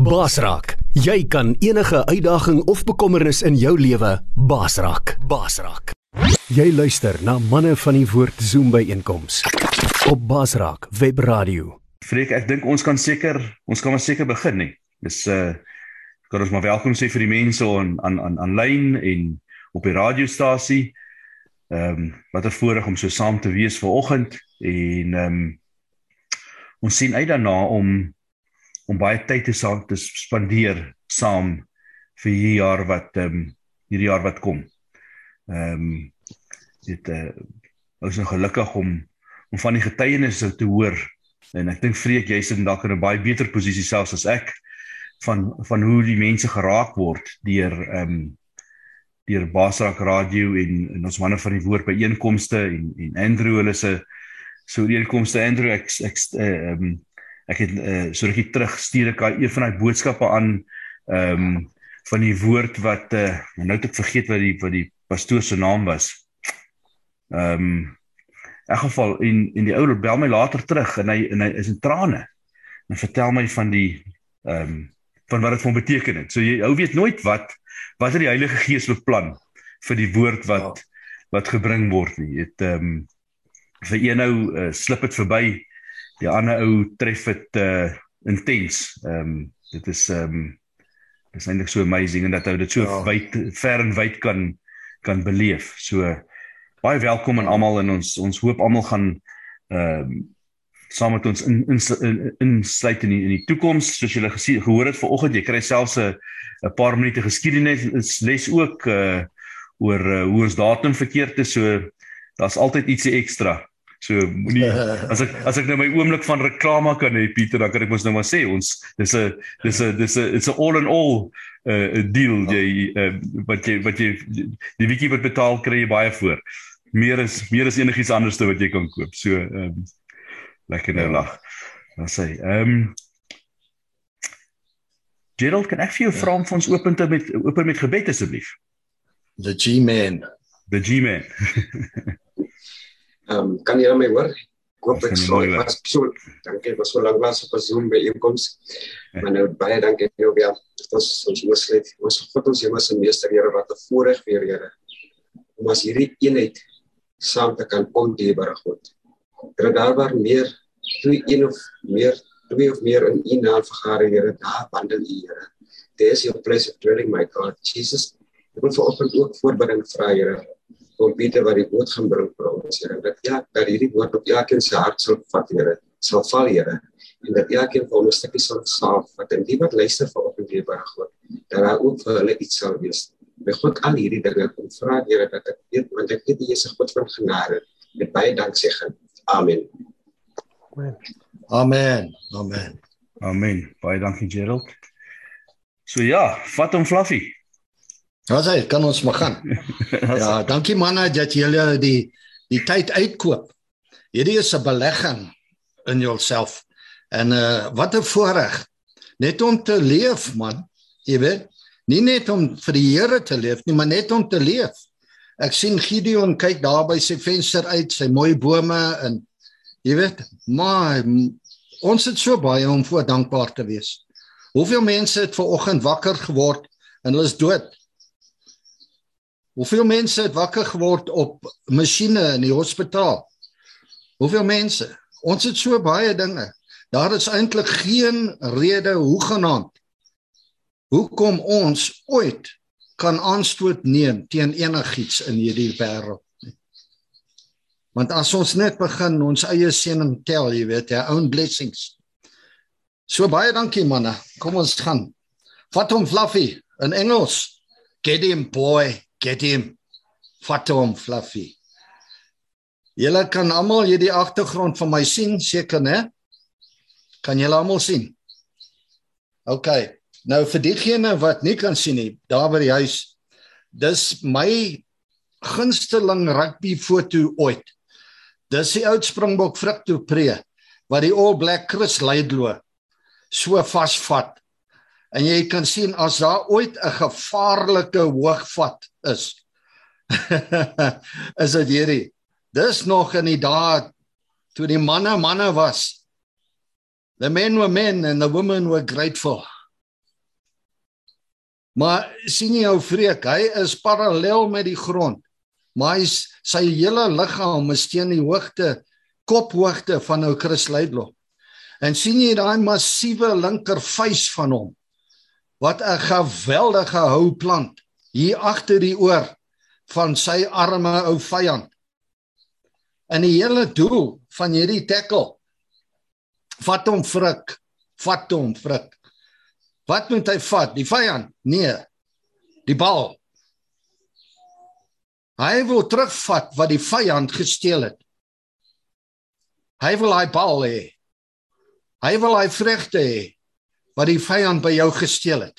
Basraak, jy kan enige uitdaging of bekommernis in jou lewe basraak. Basraak. Jy luister na manne van die woord Zoom by einkoms op Basraak Web Radio. Freek, ek dink ons kan seker, ons kan maar seker begin nie. Dis uh kan ons maar welkom sê vir die mense aan aan aan aanlyn en op die radiostasie. Ehm um, wat 'n voorreg om so saam te wees vanoggend en ehm um, ons sien uit daarna om om baie tyd te saam te spandeer saam vir hierdie jaar wat ehm um, hierdie jaar wat kom. Ehm um, dit eh uh, is gelukkig om om van die getuienisse te hoor en ek dink vreek jy's in dalk in 'n baie beter posisie selfs as ek van van hoe die mense geraak word deur ehm um, deur Basrak Radio en en ons manne van die woord by einkomste en en Andrew hulle se so ooreenkomste Andrew ek ek ehm um, ek het uh, so rukkie terug stuur ek een van daai boodskappe aan ehm um, van die woord wat uh, nou het ek vergeet wat die wat die pastoor se naam was. Ehm um, in geval en en die ouer bel my later terug en hy en hy is in trane. En vertel my van die ehm um, van wat dit vir hom beteken het. So jy ou weet nooit wat wat het die Heilige Gees beplan vir die woord wat ja. wat gebring word nie. Dit ehm um, vir een nou uh, slip dit verby die ander ou tref dit uh intens. Ehm um, dit is ehm um, dis eintlik so amazing en dat ou dit so ja. wyd ver en wyd kan kan beleef. So baie welkom aan almal en ons ons hoop almal gaan ehm um, saam met ons in insluit in in die, in die toekoms soos julle gesien gehoor het vanoggend jy kry selfs 'n 'n paar minute geskiedenis les ook uh oor uh, hoe ons datum verkeerd is so daar's altyd ietsie ekstra So moenie as ek as ek nou my oomblik van reklame kan hê Pieter, dan kan ek mos nou maar sê ons dis 'n dis 'n dis 'n it's a all in all 'n uh, deal ja. jy uh, wat jy wat jy die wiki wat betaal kry jy baie voor. Meer is meer is enigiets anderste wat jy kan koop. So ehm um, lekker nou ja. lag. Dan sê ehm um, Gerald, kan ek vir jou ja. vra om vir ons open te met open met gebed asseblief? The G-man. The G-man. Ehm um, kan jy my hoor? Ek hoop ek sou was so dankie was so lank was op Zoom by inkoms. Ja. Maar nou baie dankie jou weer. Dit was ons moes net ons God ons Here se meester Here wat 'n voorreg weer Here om as hierdie eenheid saam te kan kom die Here God. Dat daar waar meer twee een of meer twee of meer in U naam vergader Here daar wandel U Here. There is your place of dwelling my God Jesus. Ek wil vanoggend ook voorbereiding vra Here om Pieter wat die woord gaan bring vir ons Here dat ja dat hierdie woord op elkeen se hart sal vat Here sal val Here en dat elkeen van ons 'n stukkie sal saaf wat in die wat luister vir op die Here God dat daar ook vir hulle iets sal wees by God al hierdie dinge kom vra Here dat ek weet want ek weet jy is 'n God van genade met baie dank sê gaan amen. Amen. Amen. Amen. Baie dankie Gerald. So ja vat hom fluffy. Ja, sê, kan ons maar gaan. ja, dankie manne dat julle die die tyd uitkoop. Hierdie is 'n belegging in jouself. En uh wat 'n voorreg net om te leef, man. Jy weet, nie net om vir die Here te leef nie, maar net om te leef. Ek sien Gideon kyk daar by sy venster uit, sy mooi bome en jy weet, maar ons het so baie om voor dankbaar te wees. Hoeveel mense het ver oggend wakker geword en hulle is dood? Hoeveel mense het wakker geword op masjiene in die hospitaal? Hoeveel mense? Ons het so baie dinge. Daar is eintlik geen rede hoegenaamd hoekom ons ooit kan aanstoot neem teen enigiets in hierdie wêreld nie. Want as ons net begin ons eie seëning tel, jy weet, our own blessings. So baie dankie manne. Kom ons gaan. Vat hom Fluffy in Engels. Get him boy. Get him. Vat hom Fluffy. Julle kan almal hierdie agtergrond van my sien, seker né? Kan julle almal sien? OK. Nou vir diegene wat nie kan sien nie, daar by die huis. Dis my gunsteling rugby foto ooit. Dis die oud Springbok Frikto Pre wat die All Black Chris Laidlow so vasvat En jy kan sien as daar ooit 'n gevaarlike hoogvat is. is dit hierdie. Dis nog in die dae toe die manne manne was. The men were men and the women were grateful. Maar sien jy ou vreek, hy is parallel met die grond. Maar hy sy hele liggaam is teen die hoogte kophoogte van ou Chris Leidlow. En sien jy daai massiewe linkervuis van hom? Wat 'n geweldige hou plant hier agter die oor van sy arme ou vyand. En die hele doel van hierdie tackle vat hom frik, vat hom frik. Wat moet hy vat? Die vyand? Nee. Die bal. Hy wil terugvat wat die vyand gesteel het. Hy wil hy bal hê. Hy wil hy vrugte hê wat die vyand by jou gesteel het.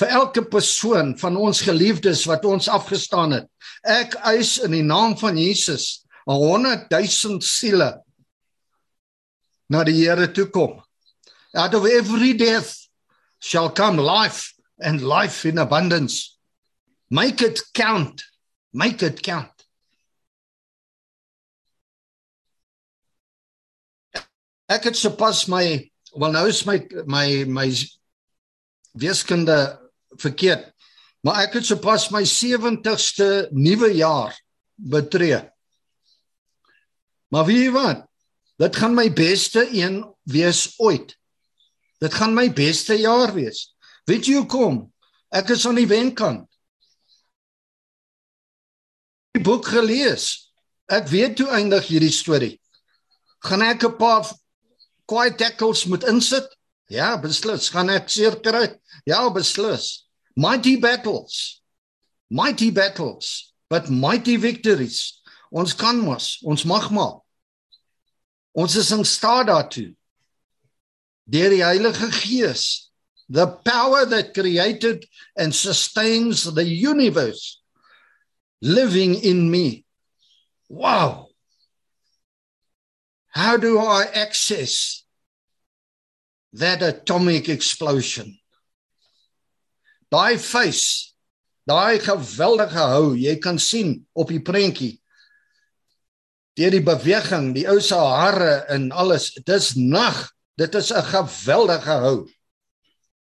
Vir elke persoon van ons geliefdes wat ons afgestaan het, ek eis in die naam van Jesus 'n 100 000 siele na die Here toe kom. Out of every death shall come life and life in abundance. Make it count. Make it count. Ek het sopas my wel nou is my my my wiskunde verkeerd. Maar ek het sopas my 70ste nuwe jaar betree. Maar weet, dit gaan my beste een wees ooit. Dit gaan my beste jaar wees. Weet jy hoekom? Ek is aan die wenkant. Die boek gelees. Ek weet hoe eindig hierdie storie. Gaan ek 'n paar kwaai tackles moet insit? Ja, beslis. Gaan ek seer kry? Ja, beslis. Mighty battles. Mighty battles, but mighty victories. Ons kan mos, ons mag maar. Ons is in staat daartoe. Deur die Heilige Gees, the power that created and sustains the universe living in me. Wow. How do I access that atomic explosion? Daai face, daai geweldige hou, jy kan sien op die prentjie. Deur die beweging, die ou se hare en alles, dis nag. Dit is 'n geweldige hou.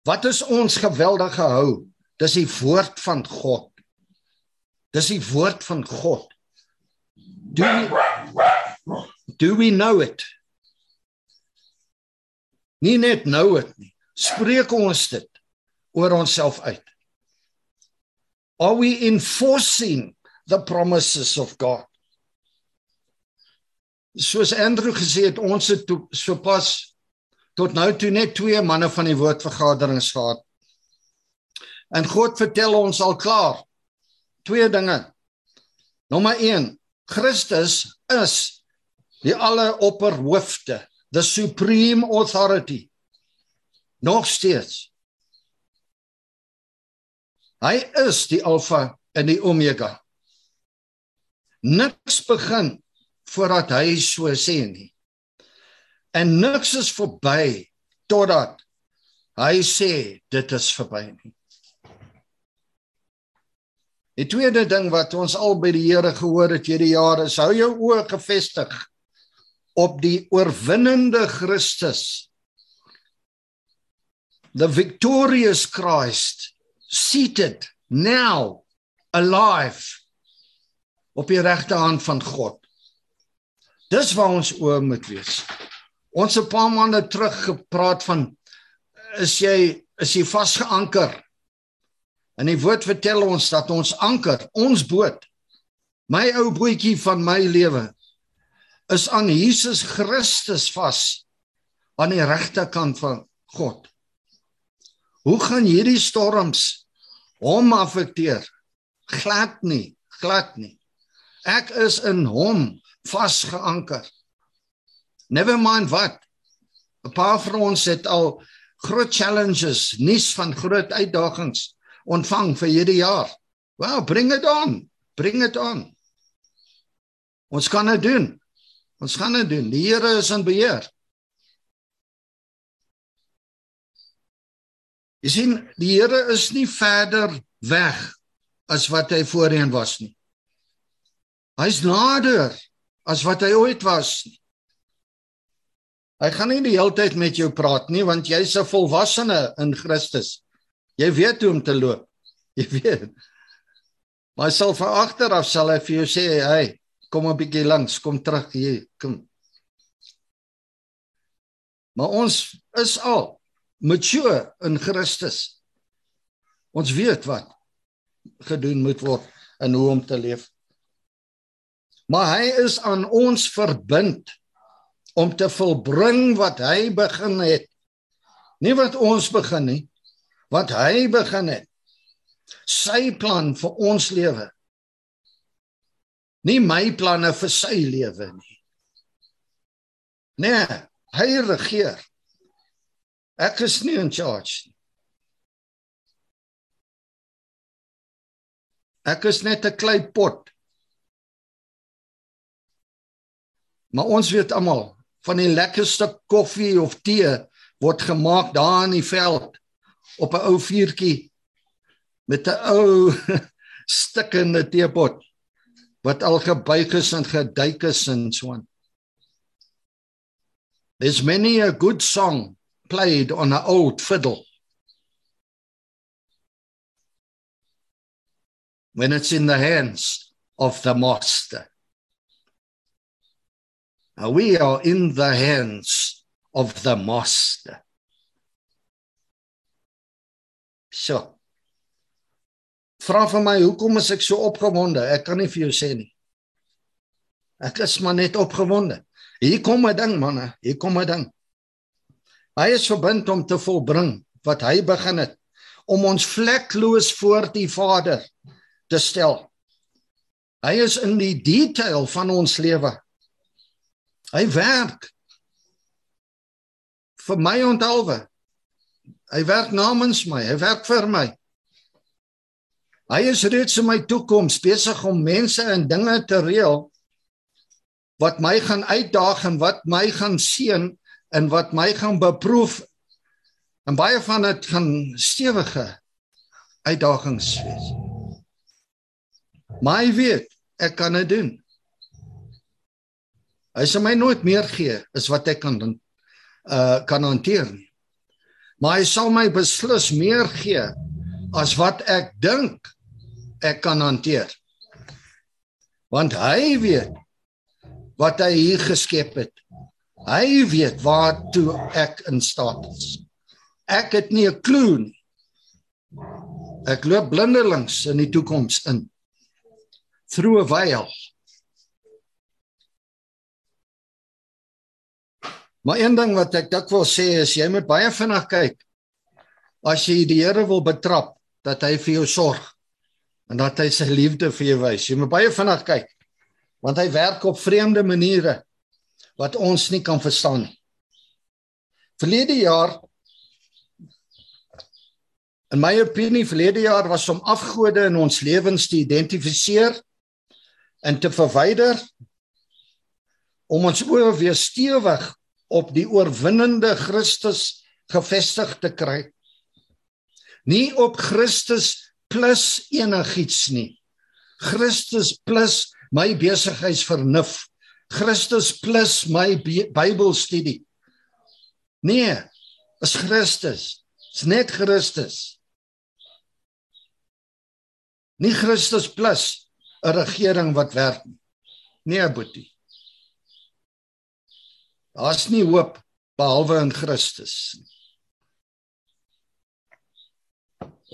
Wat is ons geweldige hou? Dis die woord van God. Dis die woord van God. Do we, do we know it? Nie net nou dit nie. Spreek ons dit oor onsself uit. Are we enforcing the promises of God? Soos Andrew gesê het, ons het sopas tot nou toe net twee manne van die woordvergaderings gehad. En God vertel ons al klaar twee dinge. Nommer 1, Christus is die alleropperhoofde, the supreme authority. Nog steeds. Hy is die alfa en die omega. Niks begin voordat hy so sê nie. En niks is verby totdat hy sê dit is verby nie. Die tweede ding wat ons al by die Here gehoor het hierdie jare is hou jou oë gefestig op die oorwinnende Christus. The victorious Christ seated now alive op die regterhand van God. Dis waar ons oë moet wees. Ons het 'n paar maande terug gepraat van is jy is jy vasgeanker En die woord vertel ons dat ons anker, ons boot, my ou bootjie van my lewe is aan Jesus Christus vas aan die regterkant van God. Hoe gaan hierdie storms hom affekteer? Glad nie, glad nie. Ek is in hom vasgeanker. Never mind wat. 'n Paar van ons het al groot challenges, nuus van groot uitdagings ontvang vir hierdie jaar. Well, bring it on. Bring it on. Ons kan dit doen. Ons gaan dit doen. Die Here is in beheer. Jy sien, die Here is nie verder weg as wat hy voorheen was nie. Hy's nader as wat hy ooit was nie. Hy gaan nie die hele tyd met jou praat nie want jy's 'n volwassene in Christus. Jy weet hoe om te loop. Jy weet. Maar sal van agter af sal hy vir jou sê, "Hey, kom 'n bietjie langs, kom terug hier, kom." Maar ons is al mature in Christus. Ons weet wat gedoen moet word en hoe om te leef. Maar hy is aan ons verbind om te volbring wat hy begin het. Nie wat ons begin nie, wat hy begin het. Sy plan vir ons lewe. Nie my planne vir sy lewe nie. Nee, hy regeer. Ek is nie in charge nie. Ek is net 'n klei pot. Maar ons weet almal van die lekkerste koffie of tee word gemaak daar in die veld op 'n ou vuurtjie met 'n ou stikkende teepot wat al gebuig is en geduik is en so on. There's many a good song played on an old fiddle. When it's in the hands of the master. Now we are in the hands of the master. So. Vra vir my, hoekom is ek so opgewonde? Ek kan nie vir jou sê nie. Ek is maar net opgewonde. Hier kom 'n ding manne, hier kom 'n ding. Hy is verbind om te volbring wat hy begin het om ons vlekloos voor die Vader te stel. Hy is in die detail van ons lewe. Hy werk vir my onthaalwe. Hy werk namens my, hy werk vir my. Hy is reeds in my toekoms besig om mense en dinge te reël wat my gaan uitdaag en wat my gaan seën en wat my gaan beproef. En baie van dit gaan stewige uitdagings wees. Maar hy weet ek kan dit doen. Hy sal my nooit meer gee as wat ek kan uh kan hanteer nie. Maar hy sal my beslis meer gee as wat ek dink ek kan hanteer. Want hy weet wat hy hier geskep het. Hy weet waartoe ek in staat is. Ek het nie 'n klou nie. Ek loop blindelings in die toekoms in. Through a veil. Maar een ding wat ek dikwels sê is jy moet baie vinnig kyk as jy die Here wil betrap dat hy vir jou sorg en dat hy sy liefde vir jou wys. Jy moet baie vinnig kyk want hy werk op vreemde maniere wat ons nie kan verstaan nie. Verlede jaar in my opinie verlede jaar was om afgode in ons lewens te identifiseer en te verwyder om ons oë weer stewig op die oorwinnende Christus gefestig te kry. Nie op Christus plus enigiets nie. Christus plus my besigheidsvernuf. Christus plus my Bybelstudie. Nee, is Christus. Is net Christus. Nie Christus plus 'n regering wat werk nie. Nee, boetie. Daar's nie hoop behalwe in Christus.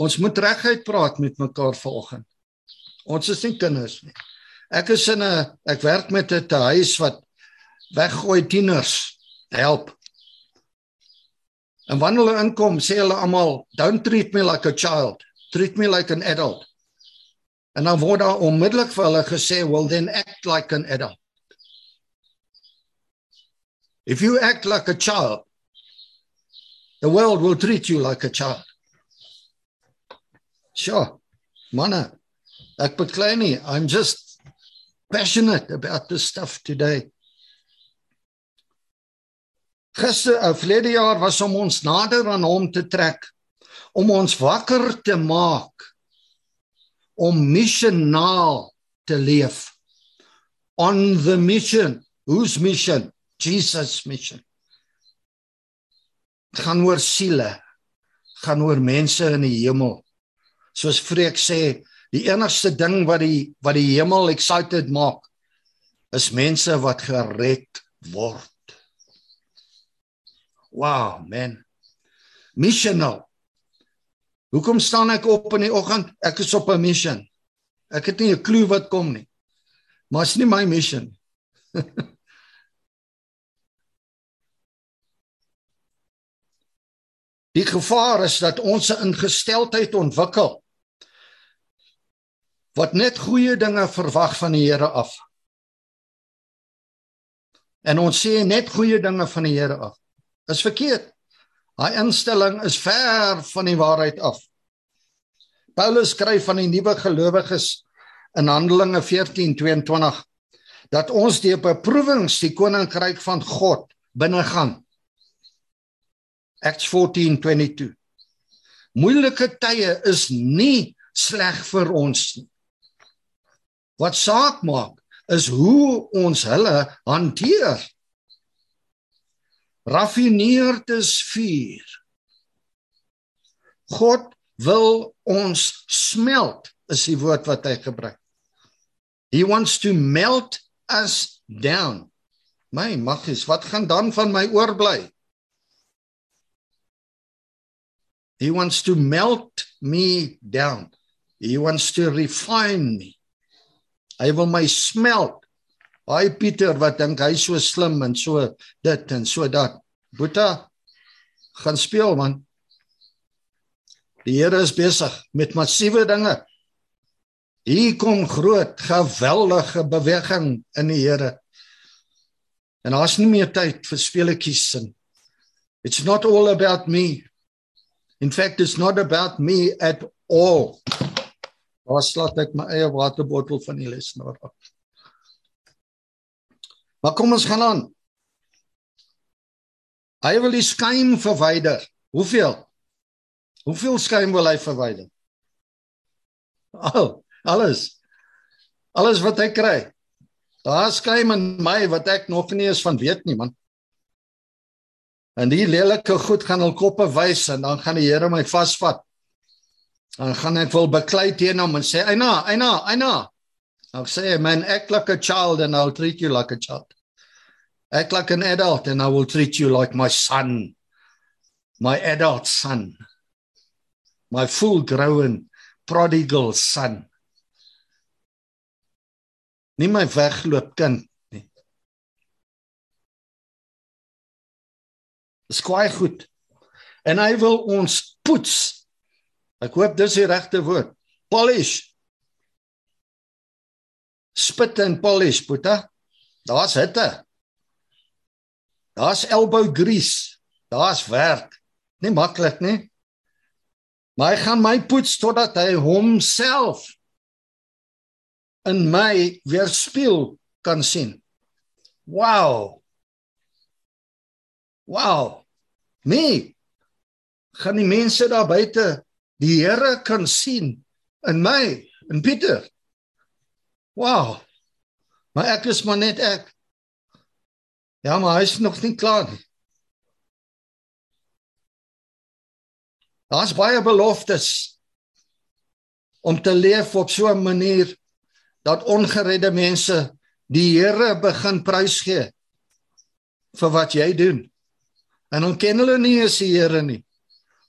Ons moet reguit praat met mekaar vanoggend. Ons is nie kinders nie. Ek is in 'n ek werk met 'n huis wat weggooi tieners help. En wanneer hulle inkom, sê hulle almal, "Don't treat me like a child, treat me like an adult." En dan word daar onmiddellik vir hulle gesê, "Well then act like an adult." If you act like a child, the world will treat you like a child. Sure. Manne, ek beklei nie, I'm just passionate about this stuff today. Gister, uh, verlede jaar was om ons nader aan hom te trek, om ons wakker te maak om missionaal te leef. On the mission. Whose mission? Jesus mission. gaan oor siele, gaan oor mense in die hemel. Soos Freek sê, die enigste ding wat die wat die hemel excited maak is mense wat gered word. Wow, man. Missional. Hoekom staan ek op in die oggend? Ek is op 'n mission. Ek het nie 'n klou wat kom nie. Maar is nie my mission. Die gevaar is dat ons 'n ingesteldheid ontwikkel wat net goeie dinge verwag van die Here af. En ons sê net goeie dinge van die Here af. Is verkeerd. Daai instelling is ver van die waarheid af. Paulus skryf van die nuwe gelowiges in Handelinge 14:22 dat ons deur beproewings die koninkryk van God binne gaan. Acts 14:22. Moeilike tye is nie sleg vir ons nie. Wat saak maak is hoe ons hulle hanteer. Raffineerd is vuur. God wil ons smelt is die woord wat hy gebruik. He wants to melt us down. My maggies, wat gaan dan van my oorbly? He wants to melt me down. He wants to refine me. Hy wil my smelt. Hy Pieter wat dink hy so slim en so dit en so dat. Boeta gaan speel man. Die Here is besig met massiewe dinge. Hier kom groot, geweldige beweging in die Here. En daar's nie meer tyd vir speletjies sin. It's not all about me. In fact, it's not about me at all. Waar slaat ek my eie waterbottel van die lesenaar af? Maar kom ons gaan aan. Hy wil die skuim verwyder. Hoeveel? Hoeveel skuim wil hy verwyder? Al, alles. Alles wat hy kry. Daar skuim in my wat ek nog nie eens van weet nie, man. En die lelike goed gaan hul koppe wys en dan gaan die Here my vasvat. Dan gaan ek wil beklei teen hom en sê, "Eina, Eina, Eina." I'll say, "Man, act like a child and I'll treat you like a child. Act like an adult and I will treat you like my son. My adult son. My full-grown prodigal son." Nie my wegloop kind nie. Dis kwaai goed. En hy wil ons poets Ek hoop dis die regte woord. Polish. Spit en polish, puta. Daar's hitte. Daar's elbow grease. Daar's werk. Nie maklik nie. Maar hy gaan my poets totdat hy homself in my weerspieël kan sien. Wow. Wow. Nee. Gaan die mense daar buite die Here kan sien in my, in Pieter. Wow. Maar ek is maar net ek. Ja, maar hy is nog nie klaar nie. Daar's baie beloftes om te leef op so 'n manier dat ongeredde mense die Here begin prys gee vir wat jy doen. En dan ken hulle nie eens die Here nie.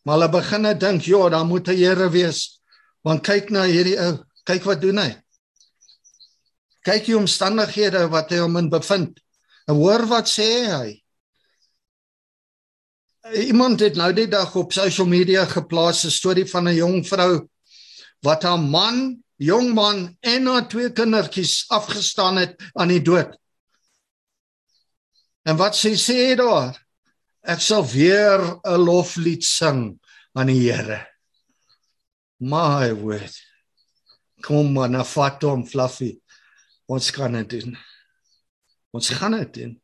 Maar hulle begin net dink, "Ja, daar moet 'n Here wees." Want kyk na hierdie ou, kyk wat doen hy. Kyk die omstandighede wat hy hom in bevind. En hoor wat sê hy? Iemand het nou die dag op social media geplaas 'n storie van 'n jong vrou wat haar man, jong man en haar twee kindertjies afgestaan het aan die dood. En wat sy sê daar? Ek sal weer 'n loflied sing aan die Here. My word. Kom maar na Fatom Fluffy. Ons kan dit doen. Ons gaan dit doen.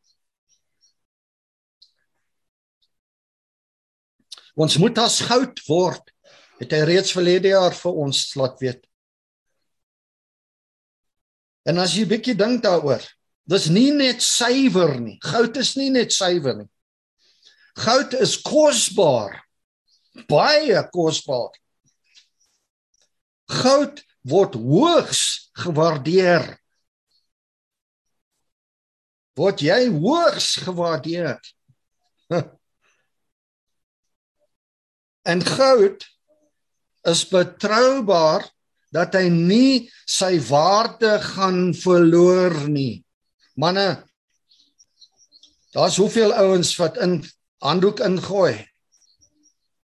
Ons moet as goud word. Het hy reeds verlede jaar vir ons laat weet. En as jy bietjie dink daaroor, dis nie net suiwer nie. Goud is nie net suiwer nie. Goud is kosbaar. baie kosbaar. Goud word hoogs gewaardeer. Word jy hoogs gewaardeer? En goud is betroubaar dat hy nie sy waarde gaan verloor nie. Manne, daar's hoeveel ouens wat in handdoek ingooi.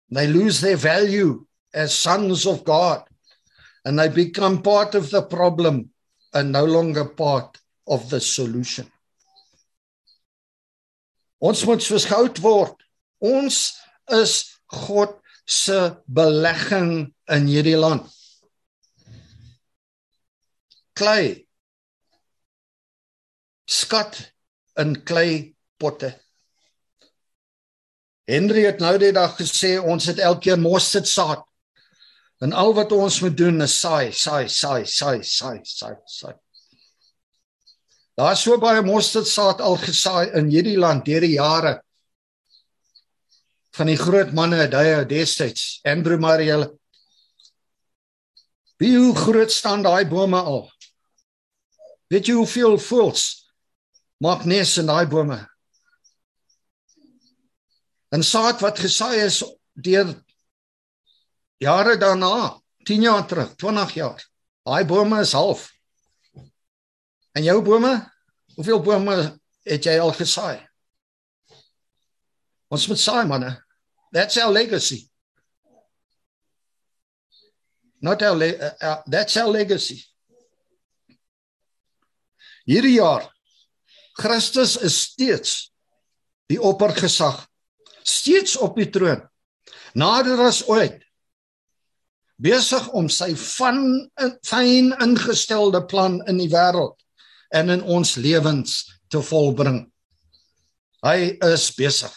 They lose their value as sons of God and they become part of the problem and no longer part of the solution. Ons moet verskout word. Ons is God se belegging in hierdie land. Klei. Skat in klei potte. Henry het nou die dag gesê ons het elkeen mosterd saad. En al wat ons moet doen is saai, saai, saai, saai, saai, saai, saai. Daar is so baie mosterd saad al gesaai in hierdie land deur die jare van die groot manne daai destyds, Andrew Mariel. Wie hoe groot staan daai bome al? Weet jy hoeveel voels maak nes in daai bome? En saad wat gesaai is deur jare daarna, 10 jaar terug, 20 jaar. Daai bome is half. En jou bome? Hoeveel bome het jy al gesaai? Ons moet saai manne. That's our legacy. Not our le uh, uh, that's our legacy. Hierdie jaar Christus is steeds die oppergesag steeds op die troon. Nader as ooit. Besig om sy van fyn ingestelde plan in die wêreld en in ons lewens te volbring. Hy is besig.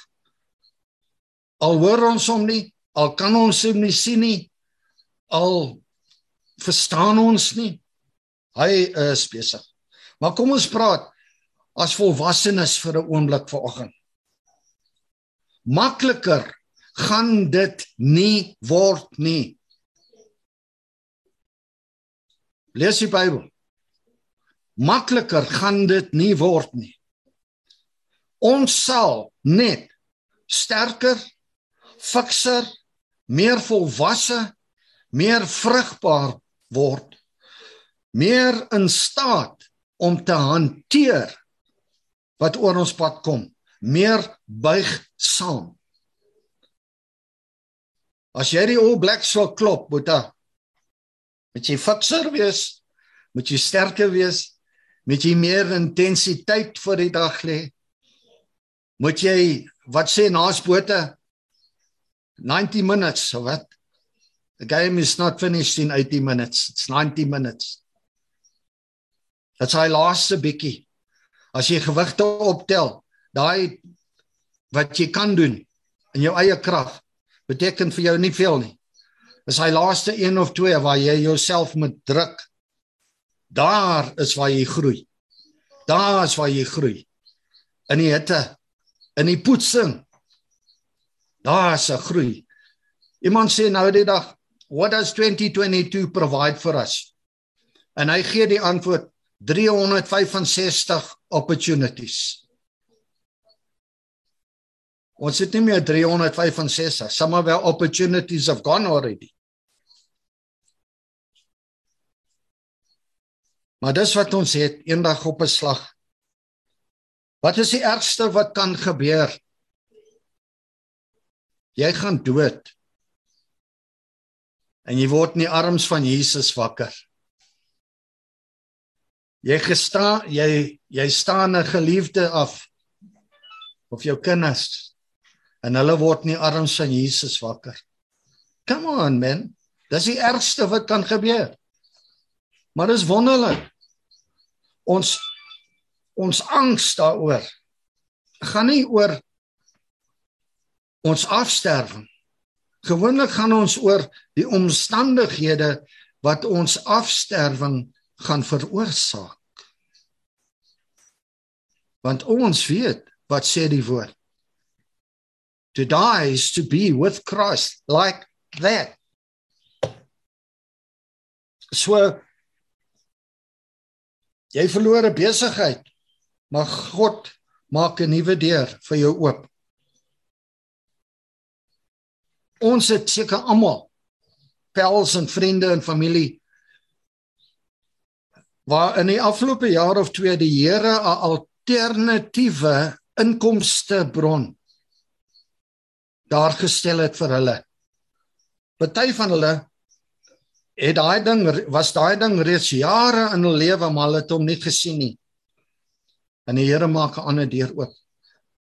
Al hoor ons hom nie, al kan ons hom nie sien nie, al verstaan ons nie. Hy is besig. Maar kom ons praat as volwassenes vir 'n oomblik vanoggend makliker gaan dit nie word nie. Lees die Bybel. Makliker gaan dit nie word nie. Ons sal net sterker, fikser, meer volwasse, meer vrugbaar word. Meer in staat om te hanteer wat oor ons pad kom meer buigsaam. As jy die All Blacks wil klop, moet jy fikser wees, moet jy sterker wees, moet jy meer intensiteit vir die dag lê. Moet jy wat sê naas Boeta 90 minutes of wat? The game is not finished in 80 minutes. It's 90 minutes. Dit's hy laaste bietjie. As jy gewigte optel, daai wat jy kan doen in jou eie krag beteken vir jou nie veel nie. Dis hy laaste een of twee waar jy jouself moet druk. Daar is waar jy groei. Daar is waar jy groei. In die hitte, in die poetsing. Daar is 'n groei. Iemand sê nou die dag, what does 2022 provide for us? En hy gee die antwoord 365 opportunities. Ons het nie meer 365. Some of our opportunities have gone already. Maar dis wat ons het eendag op 'n slag. Wat is die ergste wat kan gebeur? Jy gaan dood. En jy word in die arms van Jesus wakker. Jy gestaan jy jy staan 'n geliefde af of jou kinders en hulle word in die arms van Jesus wakker. Come on man. Dis die ergste wat kan gebeur. Maar dis wonderlik. Ons ons angs daaroor gaan nie oor ons afsterwing. Gewoonlik gaan ons oor die omstandighede wat ons afsterwing gaan veroorsaak. Want ons weet wat sê die woord To die is to be with Christ like that. So jy verloor 'n besigheid, maar God maak 'n nuwe deur vir jou oop. Ons het seker almal pels en vriende en familie waar in die afgelope jaar of twee die Here 'n alternatiewe inkomste bron daar gestel het vir hulle. Party van hulle het daai ding was daai ding reeds jare in hul lewe maar hulle het hom nie gesien nie. En die Here maak 'n ander deur oop.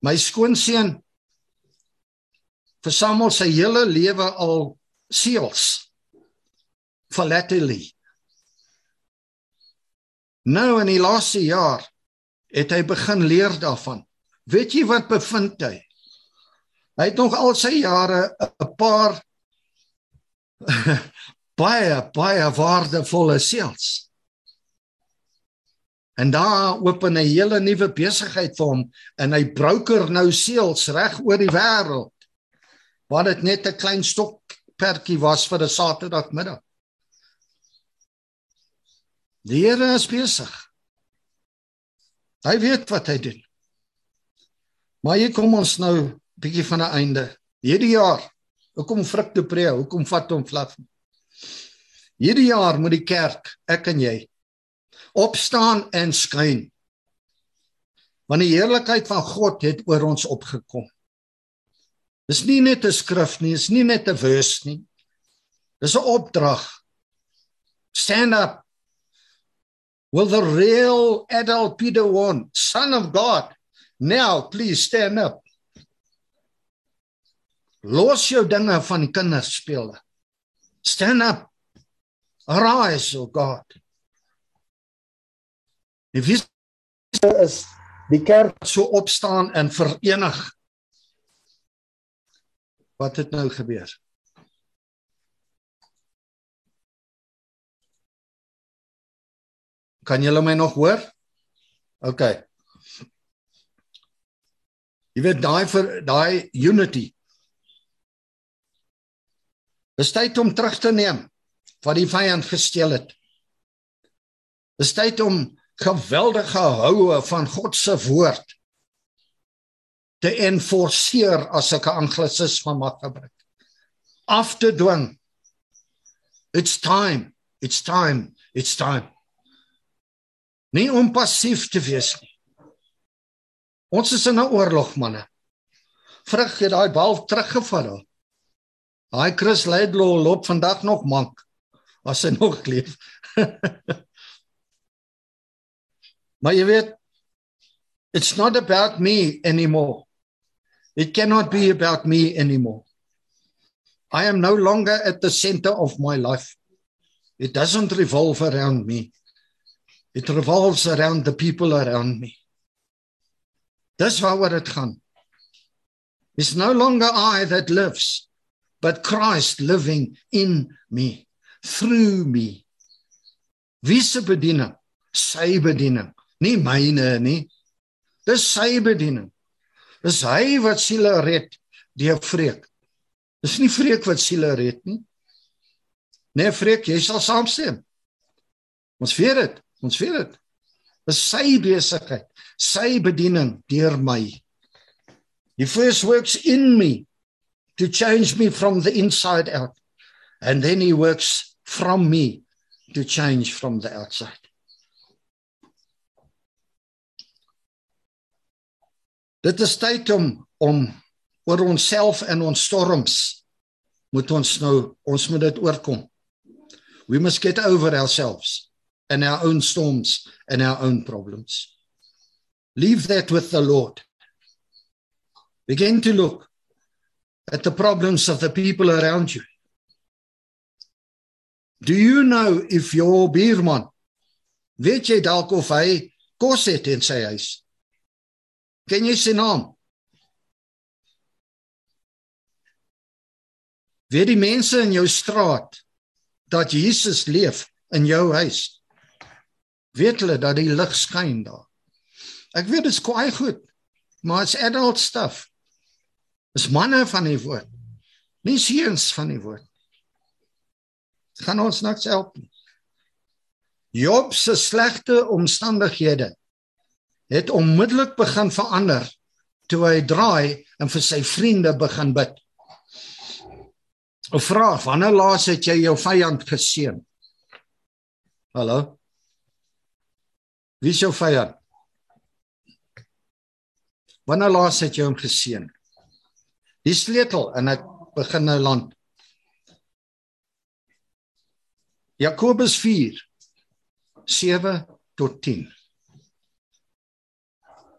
My skoonseun versamel sy hele lewe al seels philately. Nou in die laaste jaar het hy begin leer daarvan. Weet jy wat bevind hy? Hy het nog al sy jare 'n paar baie baie waardevolle seels. En daar open 'n hele nuwe besigheid vir hom en hy broker nou seels reg oor die wêreld. Wat dit net 'n klein stokpertjie was vir 'n Saterdagmiddag. Die Here is besig. Hy weet wat hy doen. Maar hier kom ons nou bietjie van 'n einde. Hierdie jaar, hoekom frik te pre? Hoekom vat hom flaf? Hierdie jaar moet die kerk, ek en jy, opstaan en skyn. Want die heerlikheid van God het oor ons opgekom. Dis nie net 'n skrif nie, dis nie net 'n vers nie. Dis 'n opdrag. Stand up. Will the real adult Peter one, son of God, now please stand up. Los jou dinge van die kinderspele. Stand up. Arise, O God. Die visie is die kerk so opstaan en verenig. Wat het nou gebeur? Kan julle my nog hoor? OK. Jy weet daai vir daai unity. Dis tyd om terug te neem wat die vyand gesteel het. Dis tyd om geweldige houe van God se woord te enforceer as ek 'n anglisisme mag gebruik. Af te dwing. It's time. It's time. It's time. Nie om passief te wees nie. Ons is in 'n oorlog manne. Vrug het daai bal teruggeval. Daai Chris Laidlaw loop vandag nog mank as hy nog leef. Maar jy weet it's not about me anymore. It cannot be about me anymore. I am no longer at the center of my life. It doesn't revolve around me. It revolves around the people around me. Dis waaroor dit gaan. It's no longer I that lives, but Christ living in me, through me. Wie se bediening? Sy bediening nie myne nie. Dis sy bediening. Dis hy wat siele red deur vreek. Dis nie vreek wat siele red nie. Nee vreek, jy sal saamstem. Ons weet dit, ons weet dit. Dis sy besigheid, sy bediening deur my. He first works in me to change me from the inside out and then he works from me to change from the outside. Dit is tyd om om oor onsself en ons storms moet ons nou ons moet dit oorkom. We must get over ourselves and our own storms and our own problems. Leave that with the Lord. Begin to look at the problems of the people around you. Do you know if your buurman weet jy dalk of hy kos het in sy huis? Ken jy sy naam? Weet die mense in jou straat dat Jesus leef in jou huis? Weet hulle dat die lig skyn daar? Ek weet dit is kwai goed, maar it's adult stuff. Dis manne van die woord. Nie seuns van die woord. Dit gaan ons niks help nie. Job se slegte omstandighede het onmiddellik begin verander toe hy draai en vir sy vriende begin bid. 'n Vraag: Wanneer laas het jy jou vyand geseën? Hallo? Wie is jou vyand? Wanneer laas het jy hom geseën? Die sleutel en ek begin nou land. Jakobus 4 7 tot 10.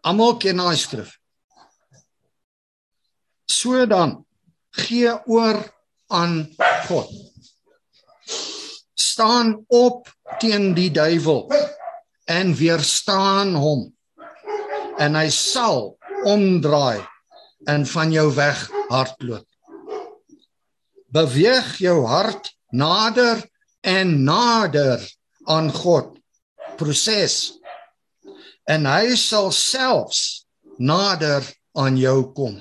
Almal ken daai skrif. So dan gee oor aan God. Staan op teen die duiwel en weerstaan hom. En hy sal omdraai en van jou weg hardloop. Beweeg jou hart nader en nader aan God. Proses. En hy sal selfs nader aan jou kom.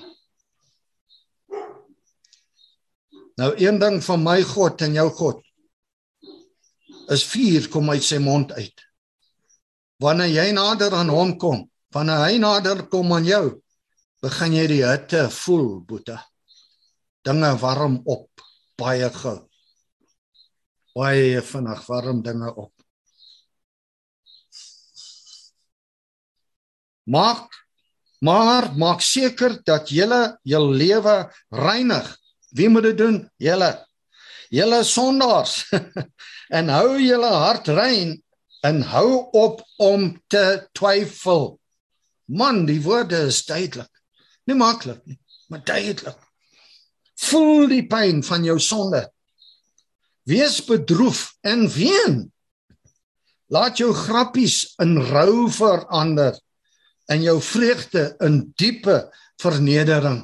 Nou een ding van my God en jou God is vuur kom uit sy mond uit. Wanneer jy nader aan hom kom, wanneer hy nader kom aan jou, begin jy die hitte voel, boeta. Dinge warm op baie gou. Baie vinnig warm dinge op. Maak maar maak seker dat jy jou lewe reinig. Wie moet dit doen? Julle. Julle sondaars. en hou julle hart rein en hou op om te twyfel. Man, die woorde is duidelik. Nie maklik nie, maar duidelik. Voel die pyn van jou sonde. Wees bedroef en ween. Laat jou grappies in rou verander en jou vreugde in diepe vernedering.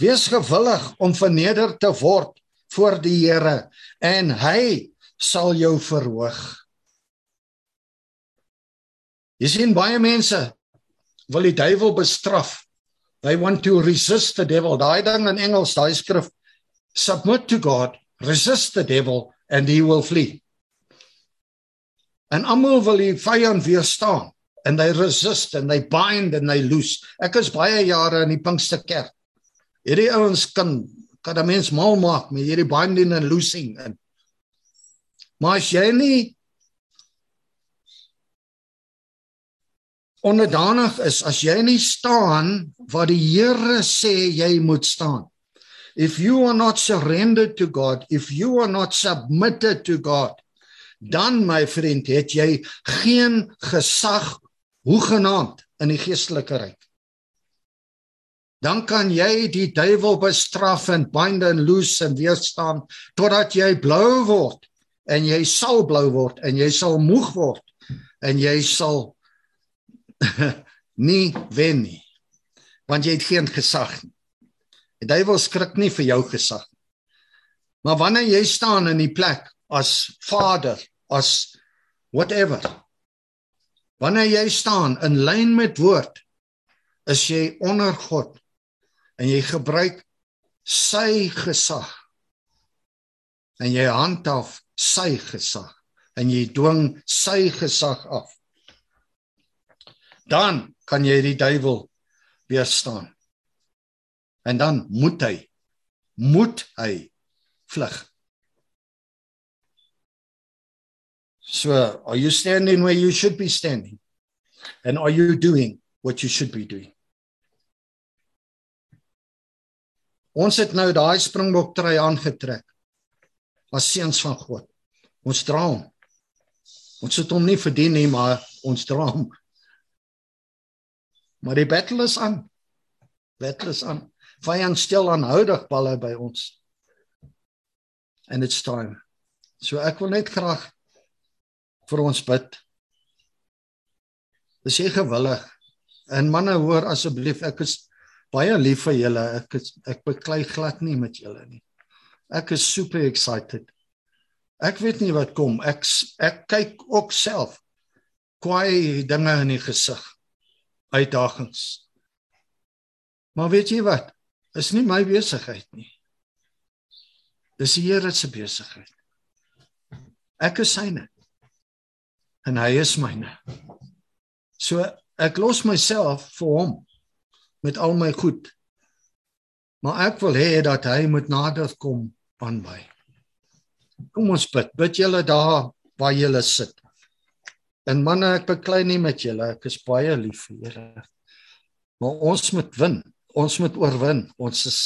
Wees gewillig om verneder te word voor die Here en hy sal jou verhoog. Jy sien baie mense wil die duiwel bestraf. They want to resist the devil. Daai ding in Engels, daai skrif submit to God, resist the devil and he will flee. En almal wil die vyand weerstaan and they resist and they bind and they loose. Ek is baie jare in die Pinksterkerk. Hierdie ouens kan kan 'n mens mal maak met hierdie binding and loosing en Maar as jy nie onderdanig is as jy nie staan waar die Here sê jy moet staan. If you are not surrendered to God, if you are not submitted to God, dan my vriend, het jy geen gesag hoegenaamd in die geestelike ryk. Dan kan jy die duiwel bestraf en bind en loose en weerstaan totdat jy blou word en jy sal blou word en jy sal moeg word en jy sal nie wen nie. Want jy het geen gesag nie. Die duiwel skrik nie vir jou gesag nie. Maar wanneer jy staan in die plek as vader, as whatever. Wanneer jy staan in lyn met woord, is jy onder God en jy gebruik sy gesag. En jy handhaaf sy gesag en jy dwing sy gesag af dan kan jy die duiwel weerstaan. En dan moet hy moet hy vlug. So, are you standing where you should be standing? And are you doing what you should be doing? Ons het nou daai springbok trui aangetrek. As seuns van God. Ons dra hom. Ons het hom nie verdien nie, maar ons dra hom Maar die battle is aan. Battle is aan. Vyand stel aanhoudig balle by ons. And it's time. So ek wil net graag vir ons bid. Dis jy gewillig. En manne hoor asseblief ek is baie lief vir julle. Ek is, ek beklei glad nie met julle nie. Ek is super excited. Ek weet nie wat kom. Ek ek kyk ook self kwaai dinge in die gesig uitdagings. Maar weet jy wat? Is nie my besigheid nie. Dis die Here se besigheid. Ek is syne. En hy is myne. So ek los myself vir hom met al my goed. Maar ek wil hê dat hy moet nader kom aan my. Kom ons bid. Bid julle daar waar julle sit. En manne, ek beklei nie met julle. Ek is baie lief vir julle. Maar ons moet wen. Ons moet oorwin. Ons is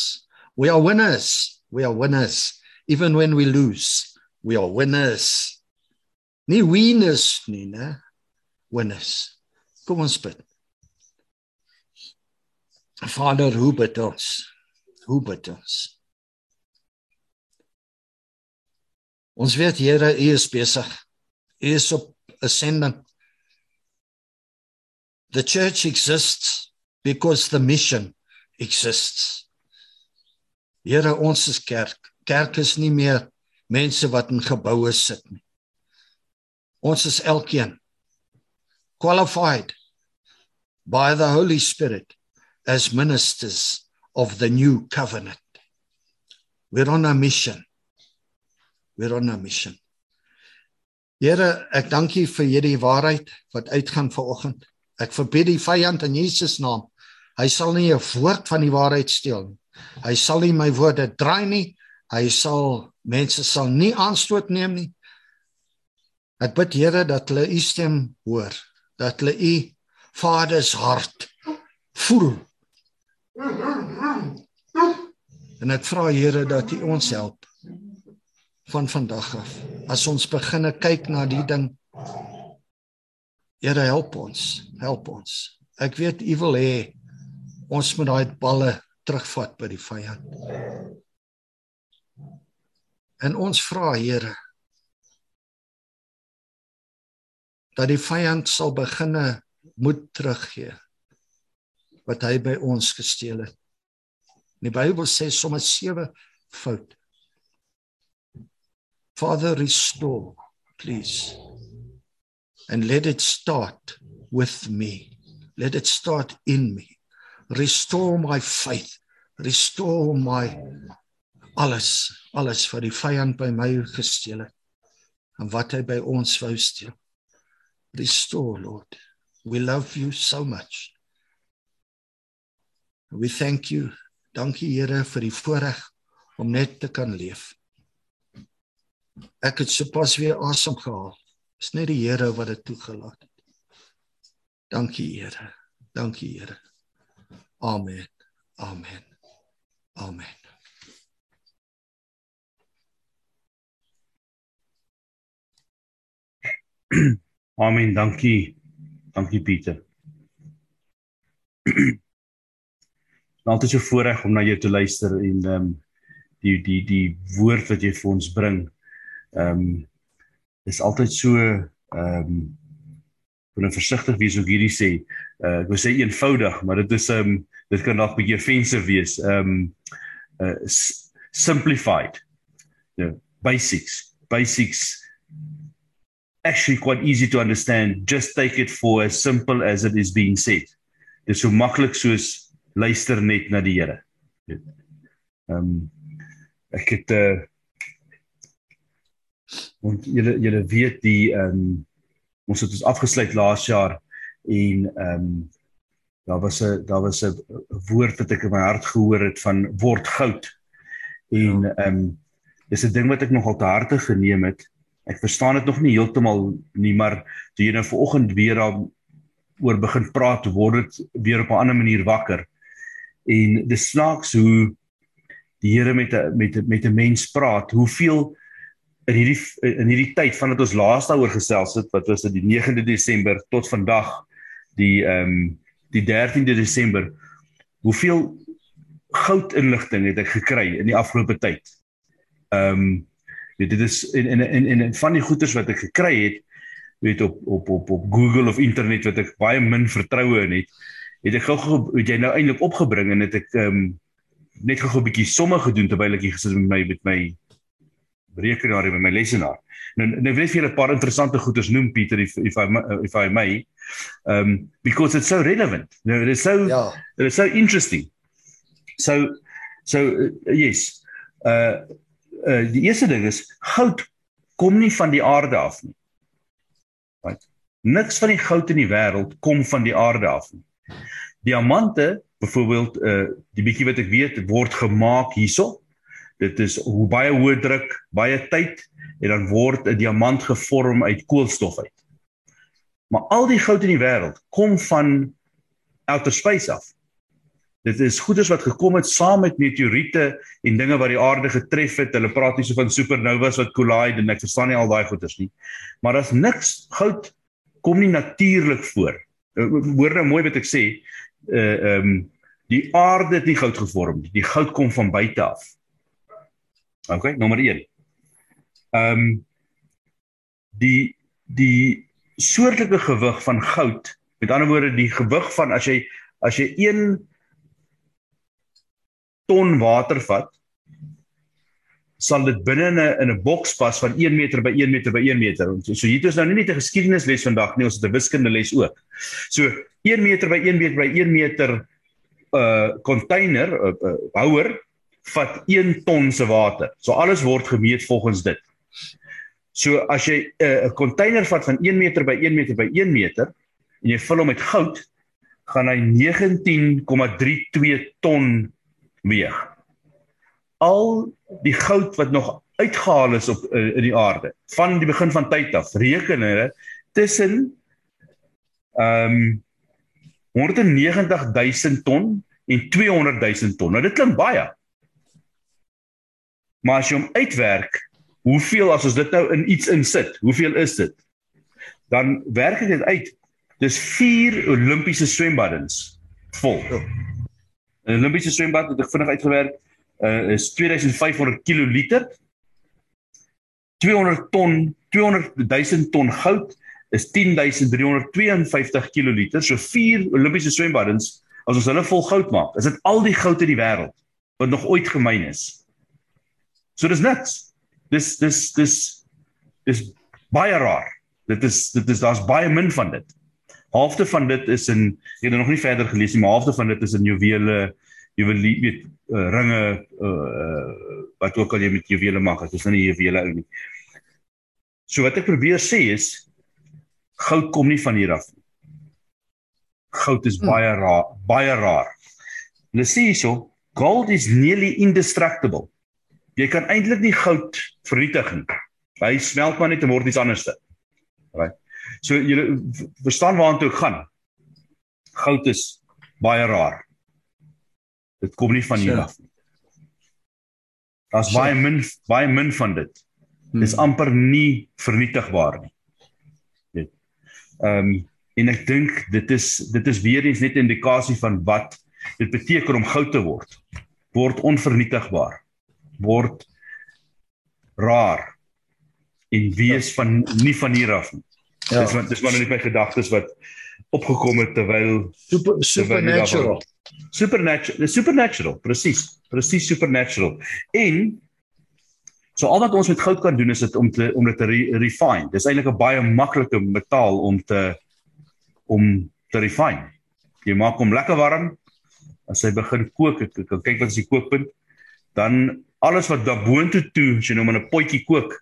we are winners. We are winners even when we lose. We are winners. Nie winners nie, né? Winners. Kom ons bid. Vader, hoe bid ons? Hoe bid ons? Ons weet Here, U is besig. U is op 'n sending. The church exists because the mission exists. Here, ons is kerk. Kerk is nie meer mense wat in geboue sit nie. Ons is elkeen qualified by the Holy Spirit as ministers of the new covenant. We're on a mission. We're on a mission. Here, ek dank U vir hierdie waarheid wat uitgaan vanoggend. Ek verbied die vyand in Jesus naam. Hy sal nie 'n woord van die waarheid steel nie. Hy sal nie my woorde draai nie. Hy sal mense sal nie aanstoot neem nie. Ek bid Here dat hulle U stem hoor, dat hulle U Vader se hart voel. En ek vra Here dat U ons help van vandag af. As ons beginne kyk na die ding Here help ons, help ons. Ek weet U wil hê ons moet daai balle terugvat by die vyand. En ons vra Here dat die vyand sal beginne moet teruggee wat hy by ons gesteel het. Die Bybel sê sommer sewe fout. Father restore please and let it start with me. Let it start in me. Restore my faith. Restore my alles, alles wat die vyand by my gesteel het en wat hy by ons wou steel. Restore, Lord. We love you so much. We thank you. Dankie Here vir die voorreg om net te kan leef. Ek het sopas weer asem gehaal. Dis net die Here wat dit toegelaat het. Dankie Here. Dankie Here. Amen. Amen. Amen. Amen. Dankie. Dankie Pieter. Altyd so voorreg om na jou te luister en ehm um, die die die woord wat jy vir ons bring. Ehm um, is altyd so ehm um, moet versigtig wees hoe hierdie sê. Uh, ek wil sê eenvoudig, maar dit is ehm um, dit kan dalk 'n bietjie offensive wees. Ehm um, uh, simplified. Yeah, basics. Basics actually quite easy to understand. Just take it for as simple as it is being said. Dit is so maklik soos luister net na die Here. Ehm um, ek het uh want julle julle weet die ehm um, ons het ons afgesluit laas jaar en ehm um, daar was 'n daar was 'n woord wat ek in my hart gehoor het van word goud. En ja. ehm um, dis 'n ding wat ek nogal te harte geneem het. Ek verstaan dit nog nie heeltemal nie, maar toe jy nou vanoggend weer daar oor begin praat, word dit weer op 'n ander manier wakker. En dis snaaks hoe die Here met 'n met 'n met 'n mens praat, hoeveel in hierdie in hierdie tyd vandat ons laas daaroor gesels het wat was dit die 9de Desember tot vandag die ehm um, die 13de Desember hoeveel goud inligting het ek gekry in die afgelope tyd. Ehm um, weet dit is en en en en van die goeders wat ek gekry het weet op op op op Google of internet wat ek baie min vertroue in het het ek gou het jy nou eintlik opgebring en het ek ehm um, net gou 'n bietjie somme gedoen terwyl ek hier gesit met my met my rekenaar en my lesenaar. Nou nou wil ek vir julle 'n paar interessante goeders noem Pieter if if I if I may. Um because it's so relevant. Nou it is so ja. it is so interesting. So so uh, yes. Uh uh die eerste ding is goud kom nie van die aarde af nie. Right? Niks van die goud in die wêreld kom van die aarde af nie. Diamante, byvoorbeeld uh die bietjie wat ek weet word gemaak hierso. Dit is hoe baie hoë druk, baie tyd en dan word 'n diamant gevorm uit koolstof uit. Maar al die goud in die wêreld kom van outer space af. Dit is goeders wat gekom het saam met meteoriete en dinge wat die aarde getref het. Hulle praat hier so van supernovas wat collide en ek verstaan nie al daai goeders nie. Maar daar's niks goud kom nie natuurlik voor. Eh, hoor nou mooi wat ek sê. Uh ehm um, die aarde het nie goud gevorm nie. Die goud kom van buite af. OK, nommer 1. Ehm um, die die soortelike gewig van goud, met ander woorde die gewig van as jy as jy 1 ton water vat, sal dit binne in 'n in 'n boks pas van 1 meter by 1 meter by 1 meter. So, so hier ons nou nie net 'n geskiedenisles vandag nie, ons het 'n wiskundeles ook. So 1 meter by 1 meter by 1 meter uh container uh, uh houer vat 1 ton se water. So alles word gemeet volgens dit. So as jy 'n uh, container vat van 1 meter by 1 meter by 1 meter en jy vul hom met goud, gaan hy 19,32 ton weeg. Al die goud wat nog uitgehaal is op uh, in die aarde van die begin van tyd af, reken hulle tussen ehm um, 190 000 ton en 200 000 ton. Nou dit klink baie. Maar as jy hom uitwerk, hoeveel as ons dit nou in iets insit, hoeveel is dit? Dan werk dit uit. Dis 4 Olimpiese swembaddens vol. 'n Olimpiese swembad wat ek vinnig uitgewerk uh, is 2500 kiloliter. 200 ton, 200 000 ton goud is 10352 kiloliter. So 4 Olimpiese swembaddens as ons hulle vol goud maak, is dit al die goud in die wêreld wat nog ooit gemyn is. So dis niks. Dis dis dis dis baie rar. Dit is dit is daar's baie min van dit. Halfte van dit is in ek het nog nie verder gelees nie, maar halfte van dit is in juwele, juwelie weet uh, ringe uh, wat ook al jy met juwele maak, dit is nou nie juwele ou nie. So wat ek probeer sê is goud kom nie van hier af nie. Goud is hmm. baie raar, baie raar. Hulle sê hierso, gold is nearly indestructible. Jy kan eintlik nie goud vernietig nie. Hy smelt maar net en word iets anderste. Right. So julle verstaan waartoe gaan. Goud is baie rar. Dit kom nie van hier af nie. Daar's baie min baie min van dit. Hmm. Dis amper nie vernietigbaar nie. Dit. Ehm um, en ek dink dit is dit is weer eens net 'n indikasie van wat dit beteken om goud te word. Word onvernietigbaar. Word rar en wees van nie van hier af nie. Ja. Dis wat dis maar net my gedagtes wat opgekom het terwyl super supernatural. Supernatural, supernatural, presies. Presies supernatural. En so al wat ons met goud kan doen is dit om te om dit te re refine. Dis eintlik 'n baie maklike metaal om te om te refine. Jy maak hom lekker warm. As hy begin kook, ek kan kyk wat is die kookpunt. Dan alles wat daarboontoe toe, as jy nou maar 'n potjie kook,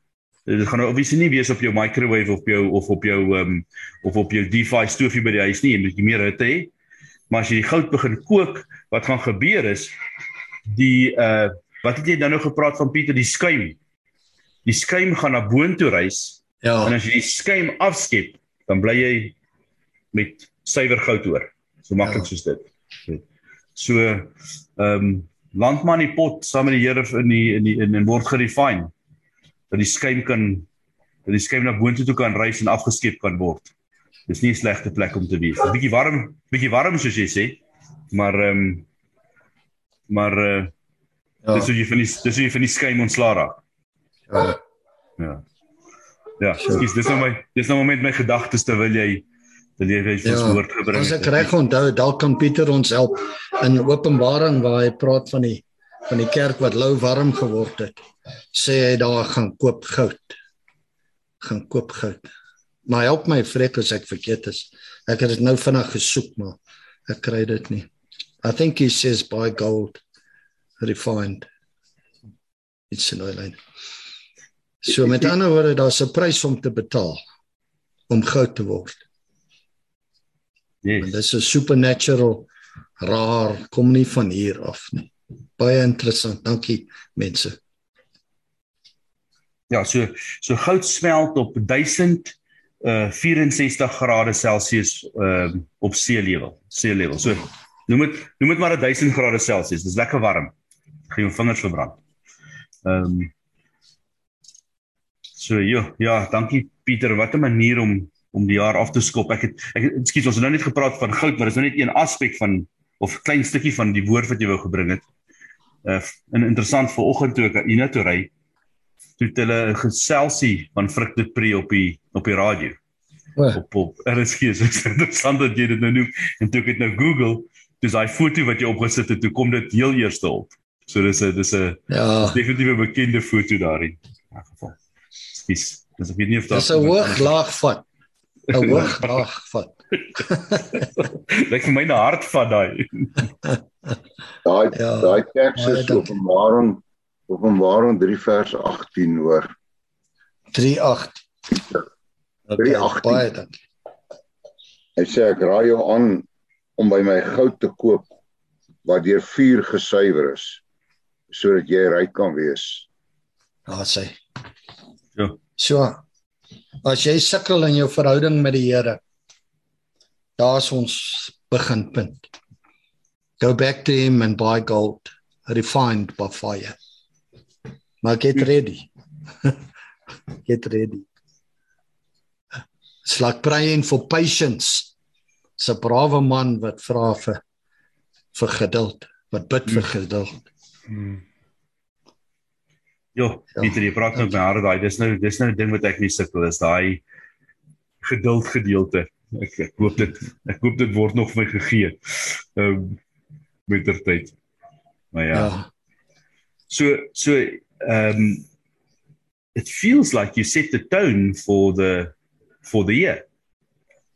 dit gaan nou obviously nie wees op jou microwave of jou of op jou ehm um, of op jou device stoofie by die huis nie, jy moet meer hitte hê. Maar as jy die goud begin kook, wat gaan gebeur is die uh wat het jy dan nou gepraat van Pieter, die skuim. Die skuim gaan na boontoe reis. Ja. En as jy die skuim afskep, dan bly jy met suiwer goud oor. So maklik ja. soos dit. So ehm um, landman die pot saam met die Here in die in die in, in word gerefine dat die skuim kan dat die skuim na boontoe toe kan reis en afgeskep kan word. Dis nie 'n slegte plek om te wees. 'n Bietjie warm, bietjie warm soos jy sê, maar ehm um, maar uh, ja. dis hoe jy van die dis hoe jy van die skuim ontslaa raak. Ja. Ja. Ja, skus, dis nou my dis nou moment my gedagtes terwyl jy dat jy vir ons ja, woord gebring het. As ek reg onthou, dalk kan Pieter ons help in Openbaring waar hy praat van die van die kerk wat lou warm geword het sê hy daar gaan koop goud. gaan koop goud. Maar help my vrek as ek verkeerd is. Ek het dit nou vinnig gesoek maar ek kry dit nie. I think he says buy gold refined. It's in oil. So met ander woorde, daar's 'n prys om te betaal om goud te word. Yes. En dis 'n supernatural raar kom nie van hier af nie. Baie interessant. Dankie mense. Ja, so so goud smelt op 1000 uh 64 grade Celsius uh op see level, see level. So noem dit noem dit maar 1000 grade Celsius. Dis lekker warm. Gaan jou vingers verbrand. Ehm um, So ja, ja, dankie Pieter. Wat 'n manier om om die jaar af te skop. Ek het ek ekskuus, ons het nou net gepraat van goud, maar dis nou net een aspek van of klein stukkie van die woord wat jy wou gebring het. Uh en interessant vanoggend toe ek Ina toe ry, toe het hulle 'n geselsie van Frikte Pre op die op die radio. O, Op op RSG. So dit is interessant dat jy dit nou noem en toe ek dit nou Google, dis daai foto wat jy opgesit het, toe kom dit heel eerste op. So dis 'n dis 'n ja. definitief 'n bekende foto daarin. In geval. Dis dis ek weet nie of Dis 'n hoog laag vat. 'n Hoog laag vat. Lyk vir my na hart van daai. Daai Ja, daai teks is dankie. Openbaring Openbaring 3 vers 18 hoor. 38. Okay, 318. baie dankie. Hy sê ek raai jou aan om by my goud te koop wat deur vuur gesuiwer is sodat jy ryk kan wees. Daar sê. Ja. So. As jy sukkel in jou verhouding met die Here, daar's ons beginpunt. Go back to him and buy gold refined by fire. Maar get ready. get ready. Like praying for patience. 'n brawe man wat vra vir vir geduld, wat bid vir geduld. Ja, Ja. Pieter, jy praat nou met my hart daai. Dis nou dis nou 'n ding wat ek nie sukkel is daai geduld gedeelte. Ek ek hoop dit ek hoop dit word nog vir my gegee. Ehm um, met ter tyd. Maar ja. Ja. ja. So so ehm um, it feels like you set the tone for the for the year.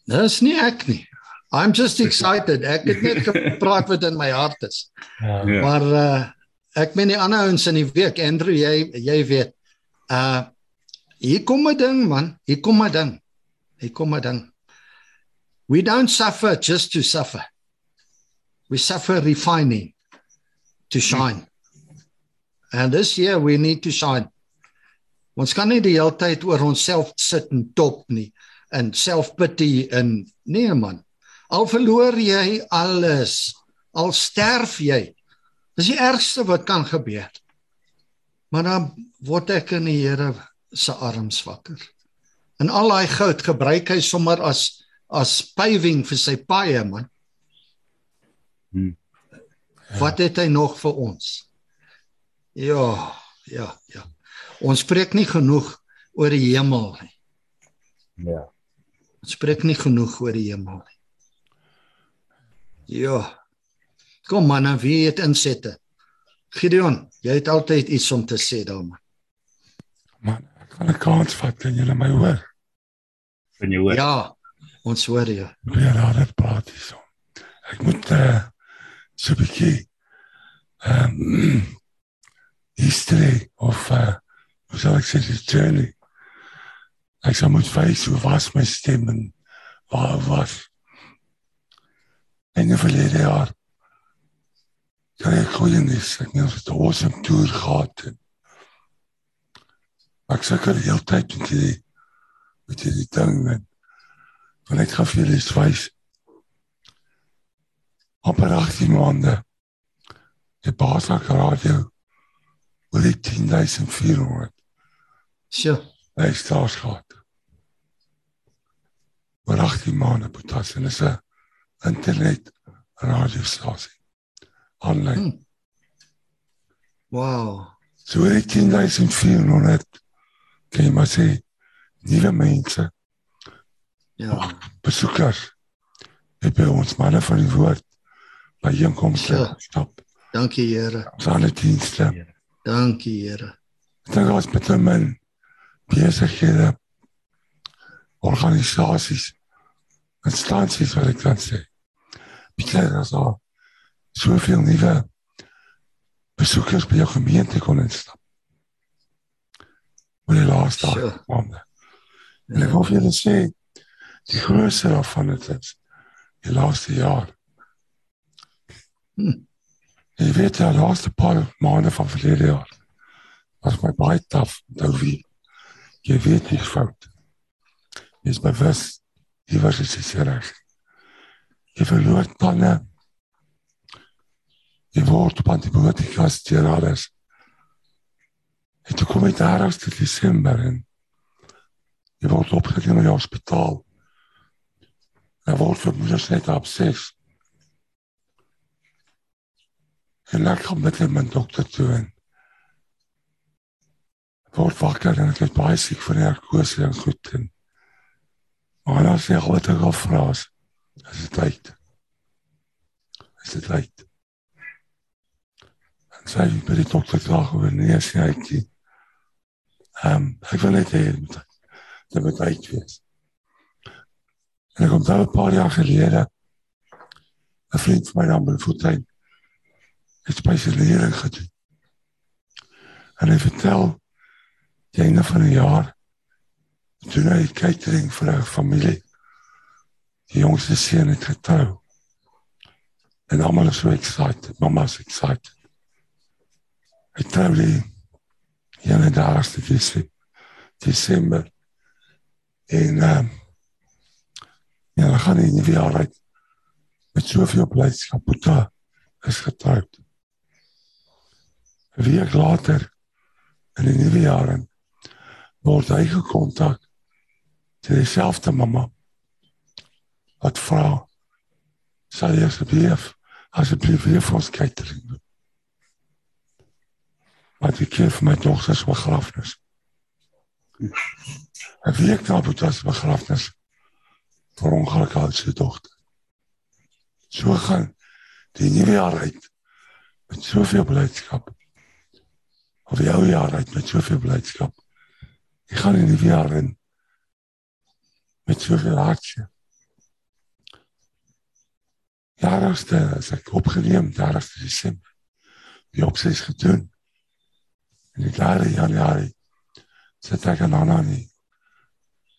Dis nie ek nie. I'm just excited. Ek het net gepraat wat in my hart is. Ja. Maar uh ek meen die ander ouens in die week, Andrew, jy jy weet. Uh hier kom 'n ding man, hier kom 'n ding. Hier kom 'n ding. We don't suffer just to suffer. We suffer refining to shine. And this year we need to shine. Ons kan nie die hele tyd oor onsself sit en top nie en self-pity en nee man. Al verloor jy alles, al sterf jy. Dis die ergste wat kan gebeur. Maar dan word ek in die Here se arms wakker. En al daai goud gebruik hy sommer as as paving vir sy paaie man. Hmm. Wat het hy nog vir ons? Ja, ja, ja. Ons spreek nie genoeg oor die hemel nie. Ja. Ons spreek nie genoeg oor die hemel nie. Ja. Kom man, nou wie het insette? Gideon, jy het altyd iets om te sê daar man. Man, ek gaan 'n kans vat, kan julle my hoor? Kan jy hoor? Ja, ons hoor jou. Weer daar het praat hierso. Ek moet eh uh, so 'n bietjie ehm um, history of eh uh, hoe sou ek sê die journey. Ek sou moet wys hoe was my stem en waar was. En die verlede jaar kan ek goeie nuus, ek het 'n awesome tour gehad. Ek sukkel die hele tyd met die met die ding en van ek gaan vir julle iets wys. Op 18 maande die Basak radio oor die 10400 So, luisteraars gehad. Oor 18 maande potas en is 'n internet radiostasie aanlyn. Hmm. wow. So oor die 10400 kan jy maar sê nuwe mense Ja. besoekers het by ons manne van die woord by inkomste Ja. stap. Dankie Here. Ons alle dienste. Dankie Here. Ek dink ons met 'n min besighede organisasies instansies wat ek kan sê. Because as al soveel nuwe besoekers by jou gemeente kon instap. Maar die laaste Sure. maande. En ek wil vir julle sê die grootste daarvan het is die laaste jaar. Hm. Jy weet die laaste paar maande van verlede jaar was my baie taaf. Nou wie jy weet jy is fout. Jy is bewus jy was iets reg. Jy verloor tande. Jy word op antibiotika steroides. En toe kom ek daar aus tot Desember en jy word opgeneem in die hospitaal. En word vir moeders net op 6. En ek kom met my dokter toe en word wakker en ek is baie siek van narkose en goed en maar sê ek wat ek al vra is, dit tyd. Is dit tyd? En sê ek by die dokter klaar oor nee, sê hy nie. Ehm, ek wil net hê dit moet tyd wees. En ek onthou 'n paar jaar gelede 'n vriend van my naam Bloemfontein het spesialisering gedoen. En hy vertel die einde van die jaar toen hy catering vir 'n familie die jongste seun het getrou. En almal is so excited, mama's excited. Hy trou die 31ste Dese- Desember en ehm ja, dan gaan in die jaar uit met soveel blydskap. Boeta is getroud. 'n Week later in die nuwe jaar word hy gekontak deur dieselfde mamma wat vra sal jy asseblief asseblief vir ons catering doen. Wat ek keer vir my dogter se begrafnis. 'n Week na Boeta se begrafnis vir ongeluk aan sy dogter. So gaan die nuwe jaar uit met soveel blydskap. Of die ou jaar uit met soveel blydskap. Ek gaan in die jaar in met soveel hartjie. Jaarste as ek opgeneem daar is Desember. Die opsie is gedoen. En die jare Januarie sit ek aan aan nie.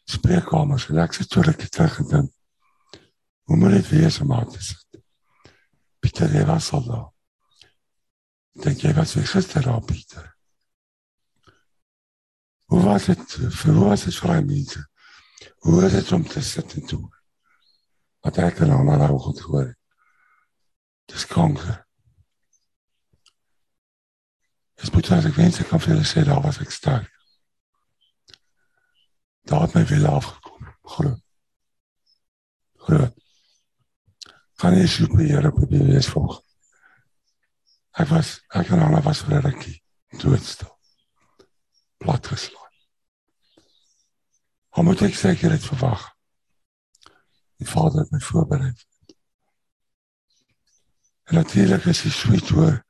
Spreekkamers en ek sit toe ek terug gedink. Hoe moet dit wees om aan te sit? Pieter jy was al daar. Dink jy was weer gister daar Pieter? Hoe was het vir hoe was het vir die mense? Hoe was het om te sit en toe? Wat ek er nou maar nou goed gehoor het. Dis kanker. Dis moet as ek wens ek kan vir julle sê daar was ek sterk. Daar het my wil afgekom. Groot. Groot. Gaan jy soek by Here op die wees volg. Ek was ek en Anna was vir 'n rukkie doodstil. Plat geslaan. Hoe moet ek seker dit verwag? Die Vader het my voorberei. En natuurlik is die sweet hoor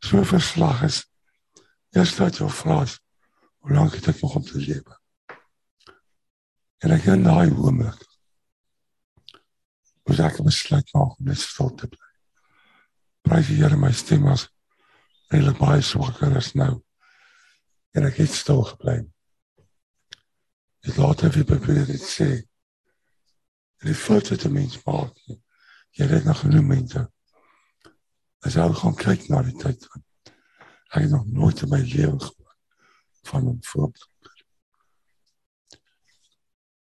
so verslag is. Eers dat jou vra is, hoe lank het ek nog om te lewe? En ek in daai oomblik moes ek besluit maak om net stil te bly. Prys die Here my stem was regtig baie swakker as nou. En ek het stil gebly. Laat hy weer probeer dit sê. En die fout wat 'n mens maak. Jy het nog genoem mense. As jy gaan kyk na die tyd van ek het nog nooit in my lewe gehoor van 'n voorbeeld.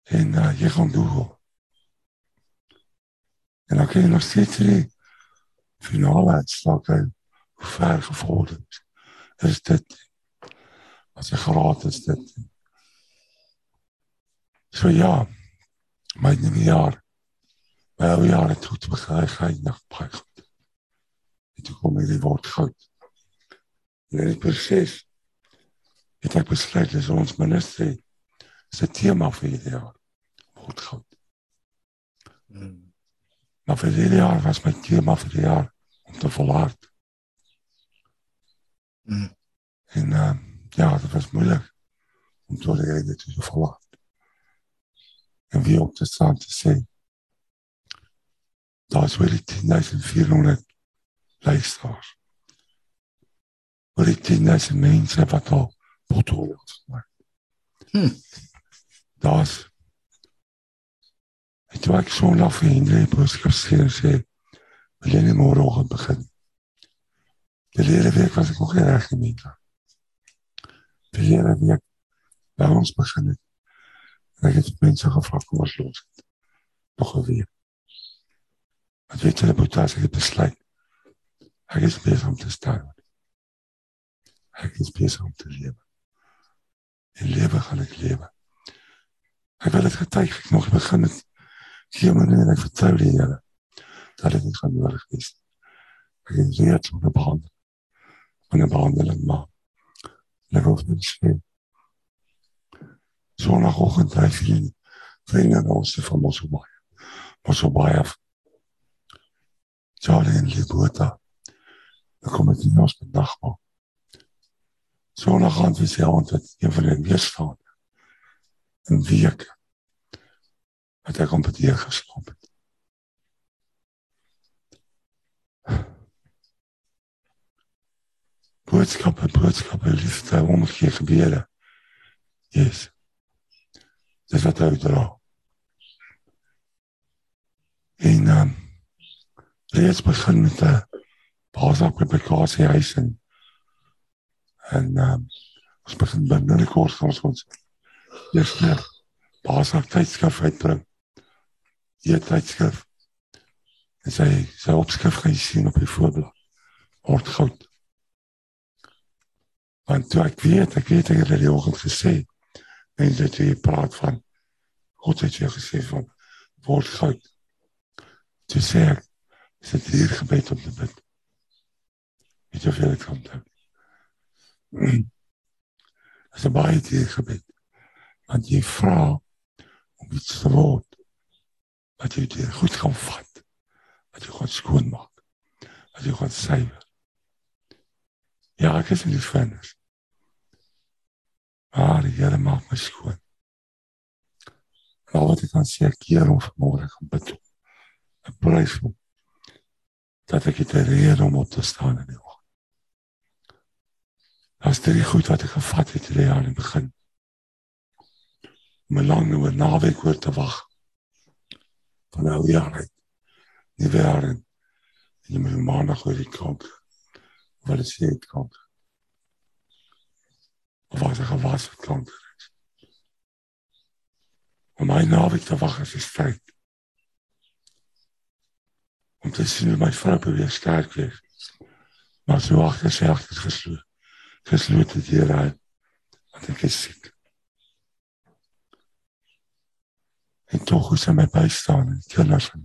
En uh, jy gaan Google. En dan kan jy nog steeds die finale uitslag kry hoe ver gevorder is. Is dit as jy gratis dit. So ja, my nuwe jaar. My ou jaar het goed begin, gaan nog baie goed. En toe kom hierdie woord goud. En in die proses het ek besluit dis ons ministerie se tema vir hierdie jaar. Word goud. Hmm. Maar vir hierdie jaar was my tema vir die jaar om te volhard. Hmm. En uh, ja, dit was moeilik om tot die einde te volhard. En wie op te staan te sê, daar is weer die 10.400 luisteraars. Oor die tienduisend mense wat al potholes gemaak. Hm. Daar's Ek wou ek so lank vir Hendrik boodskap stuur sê wil jy nie môre oggend begin. Die lede week was ek nog nie reg gemeen nie. Die lede week by ons begin het. En ek het mense gevra kom ons los. Nog 'n week. Wat weet jy dit as ek besluit? Ek is besig om te staan. Ek is besig om te lewe. En lewe gaan ek lewe. Ek wil dit getuig ek nog begin het. Gee my net 'n vertrou die Here. Dat dit nie gaan nodig wees. Ek is reeds op 'n baan. Op 'n behandeling maar. Ek wil net sê. Sondagoggend dryf jy vriende na ons van Mosselbaai. Mosselbaai af. Charlie en Libota. Dan kom ek nie ons vandag maar. Sondagoggend is hy aan dit een van die weer staan. 'n Week wat ek om dit geslaap het. Boodskappe, boodskappe, liefde, omgekeer gebeure. Yes. Dis wat hy dra. En um, reeds begin met 'n basisapplikasie huis en en um, ons begin binnekort ons ons eerste basis tydskrif uitbring. Die tydskrif en sy sy opskrif gaan sien op die voorblad. Word goud. Want toe ek weet, ek weet ek het dit die oggend gesê. En dit jy praat van God het jy gesê van word goud. Toe sê ek sit hier gebed op die bid. Weet jy veel ek kan doen? Dis 'n baie dier gebed. Want jy vra om iets te word wat jy dit goed kan vat. Wat jy gaan skoon maak. Wat jy gaan suiwer. Ja, ek is in die vennis. Maar die Here maak my skoon. Nou wat ek kan sê, ek keer om vanmôre gaan bid. Ek prys hom dat ek dit rede om op te staan in die oggend. As dit die goed wat ek gevat het in die jaar in begin. Om lang oor naweek oor te wag. Van nou jaar uit. Nie weer in. Jy moet maandag oor die kant. Wat is dit kant? Of was ek gewas het kant? Om my naweek te wag is stryd. Om te sien hoe my vrou weer sterk wees. Maar so agter sy agter gesloot geslote deure uit want ek is siek. En tog hoe sy my bystaan en kinders en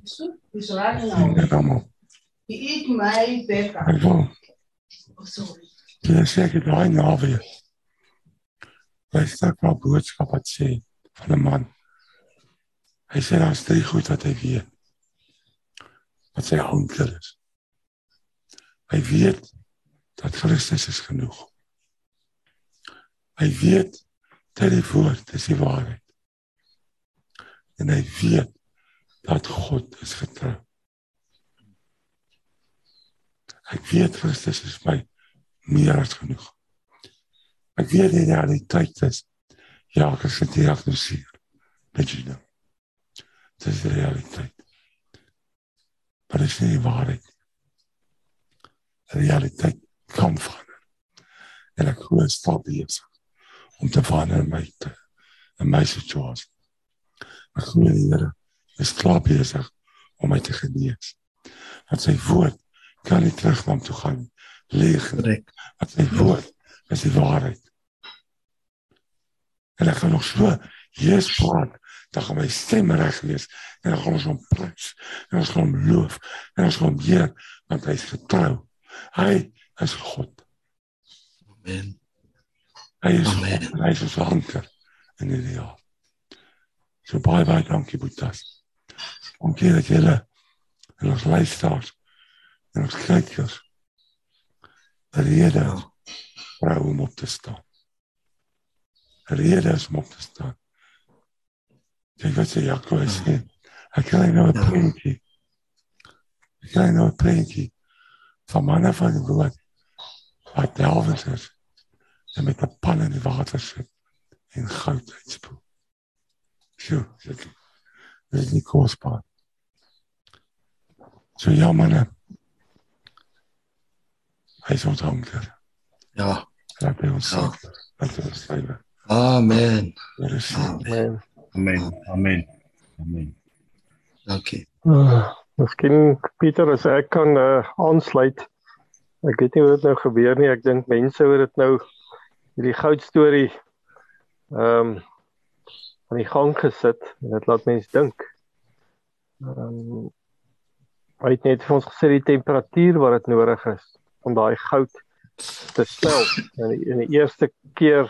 Dis reg en nou. Jy eet my. Ek wil Oh, sorry. jy sê ek daai naweek. Hy sê ek wou boodskap wat sê van 'n man. Hy sê daar's drie goed wat hy weet. Wat sy anker is. Hy weet dat Christus is genoeg. Hy weet dat die woord is die waarheid. En hy weet dat God is getrou. Ek weet Christus is my meer as genoeg. Ek weet die realiteit is ja, ek is gediagnoseer met jy nou. Dit is die realiteit. Maar dit is nie die waarheid. Die realiteit kan verander. En ek glo stap besig om te verander in my te, in my situasie. Ek glo die Here is klaar besig om my te genees. Dat sy woord kan nie terug na hom toe gaan leeg. nie. Dat sy woord is die waarheid. En ek gaan nog so Jesus praat, dan gaan my stem reg wees en dan gaan ons hom prys en ons gaan hom loof en ons gaan hom eer want hy is getrou. Hy is God. Amen. Hy is Amen. Hy is ons anker in die jaar. So baie baie dankie Boetas. Dankie dat julle en ons luisteraars en ons kykers rede Ja. vrou om op te staan. Rede is om op te staan. Kyk wat sê Jakob Ja. sê. Ek kry nou 'n Ja. prentjie. Ek kry nou 'n prentjie van manne van die woord Daai delwens is en met 'n pan in die water sit en goud uitspoel. Sjoe, dit is nie kosbaar. So ja manne. Hy is ons honker. Ja. Laat by ons Ja. Laat ons sê. Amen. Amen. Amen. Amen. Amen. Dankie. Uh, miskien Pieter as ek kan uh, aansluit. Ek weet nie hoe dit nou gebeur nie. Ek dink mense het dit nou hierdie goud storie ehm um, aan die gang gesit en dit laat mense dink. Ehm um, hy het net vir ons gesê die temperatuur wat dit nodig is om daai goud te smelt. En die, in die eerste keer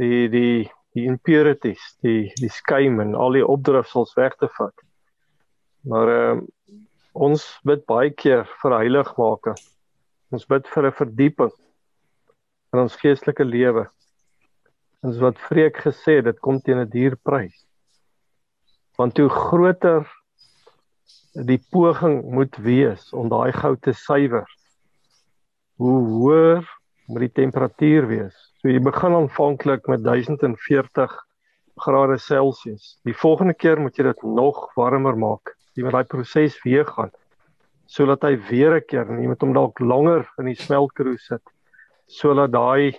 die die die impurities, die die skuim en al die opdrifsels weg te vat. Maar ehm uh, ons bid baie keer vir heiligmaking. Ons bid vir 'n verdieping in ons geestelike lewe. Ons wat Vreek gesê het, dit kom teen 'n duur prys. Want hoe groter die poging moet wees om daai goud te suiwer, hoe hoër moet die temperatuur wees. So jy begin aanvanklik met 1040 grade Celsius. Die volgende keer moet jy dit nog warmer maak. Jy moet daai proses weer gaan sodat hy weer 'n keer en jy moet hom dalk langer in die smeltkroes sit sodat daai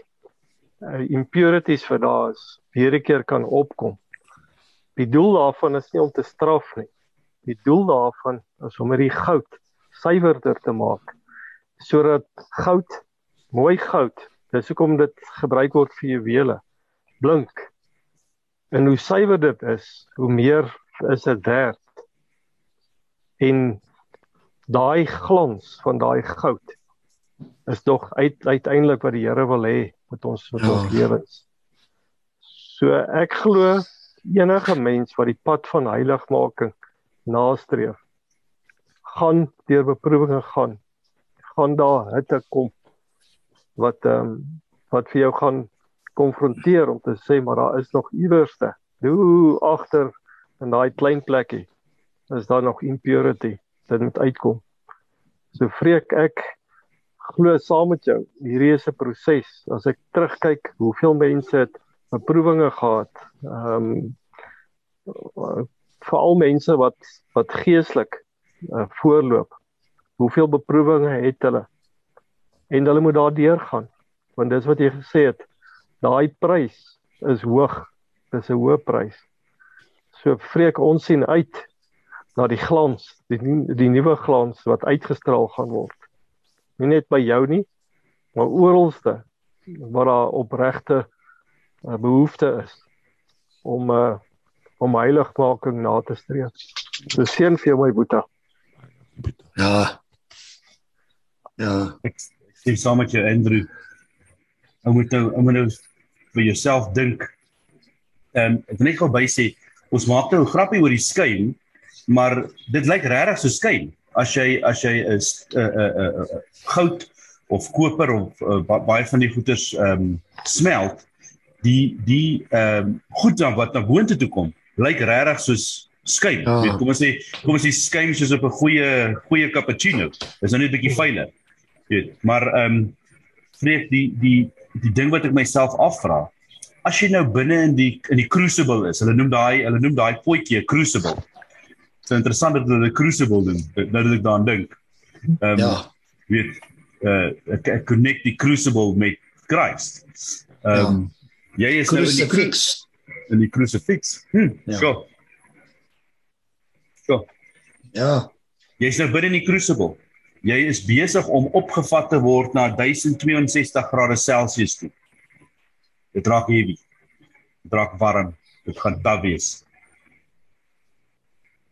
uh, impurities wat daar is weer 'n keer kan opkom. Die doel daarvan is nie om te straf nie. Die doel daarvan is om hierdie goud suiwerder te maak sodat goud, mooi goud, dis hoekom dit gebruik word vir juwele, blink. En hoe suiwer dit is, hoe meer is dit werd. En daai glans van daai goud is tog uit, uiteindelik wat die Here wil hê met ons met Ja. ons lewens. So ek glo enige mens wat die pad van heiligmaking nastreef, gaan deur beproewinge gaan. Gaan daar hitte kom wat ehm um, wat vir jou gaan konfronteer om te sê maar daar is nog iewerste. Hoe agter in daai klein plekkie is daar nog impurity. Dit moet uitkom. So vreek ek glo saam met jou. Hierdie is 'n proses. As ek terugkyk, hoeveel mense het beproewinge gehad. Ehm um, veral mense wat wat geestelik uh, voorloop. Hoeveel beproewinge het hulle? En hulle moet daardeur gaan. Want dis wat jy gesê het. Daai prys is hoog. Dis 'n hoë prys. So vreek ons sien uit na die glans, die die nuwe glans wat uitgestraal gaan word. Nie net by jou nie, maar oralste waar daar opregte uh, behoefte is om uh, om heiligmaking na te streef. So seën vir jou my boetie. Ja. Ja. Ek ek stem saam met jou Andrew. Ou moet nou ou moet nou vir jouself dink. Ehm um, ek wil net gou by sê ons maak nou 'n grappie oor die skuim, maar dit lyk regtig so skuim. As jy as jy is 'n uh, 'n uh, uh, uh, goud of koper of uh, ba baie van die goeders ehm um, smelt, die die ehm um, goed dan wat na boontoe toe kom, lyk regtig soos skuim. Ja. Ja. Kom ons sê kom ons sê skuim soos op 'n goeie goeie cappuccino. Dis nou net 'n bietjie fyler. Weet, maar ehm um, vreek die die die ding wat ek myself afvra. As jy nou binne in die in die crucible is, hulle noem daai hulle noem daai potjie 'n crucible. So interessant dat hulle crucible doen. Nou dat ek daaraan dink. Ehm um, Ja. weet uh ek, ek connect die crucible met Christ. Ehm um, ja. jy is nou in die cru- Crucifix. in die crucifix. Hm, Ja. So. So, Ja. jy's nou binne in die crucible. Jy is besig om opgevat te word na 1062 grade Celsius toe. Dit raak heavy. Dit raak warm. Dit gaan taaf wees.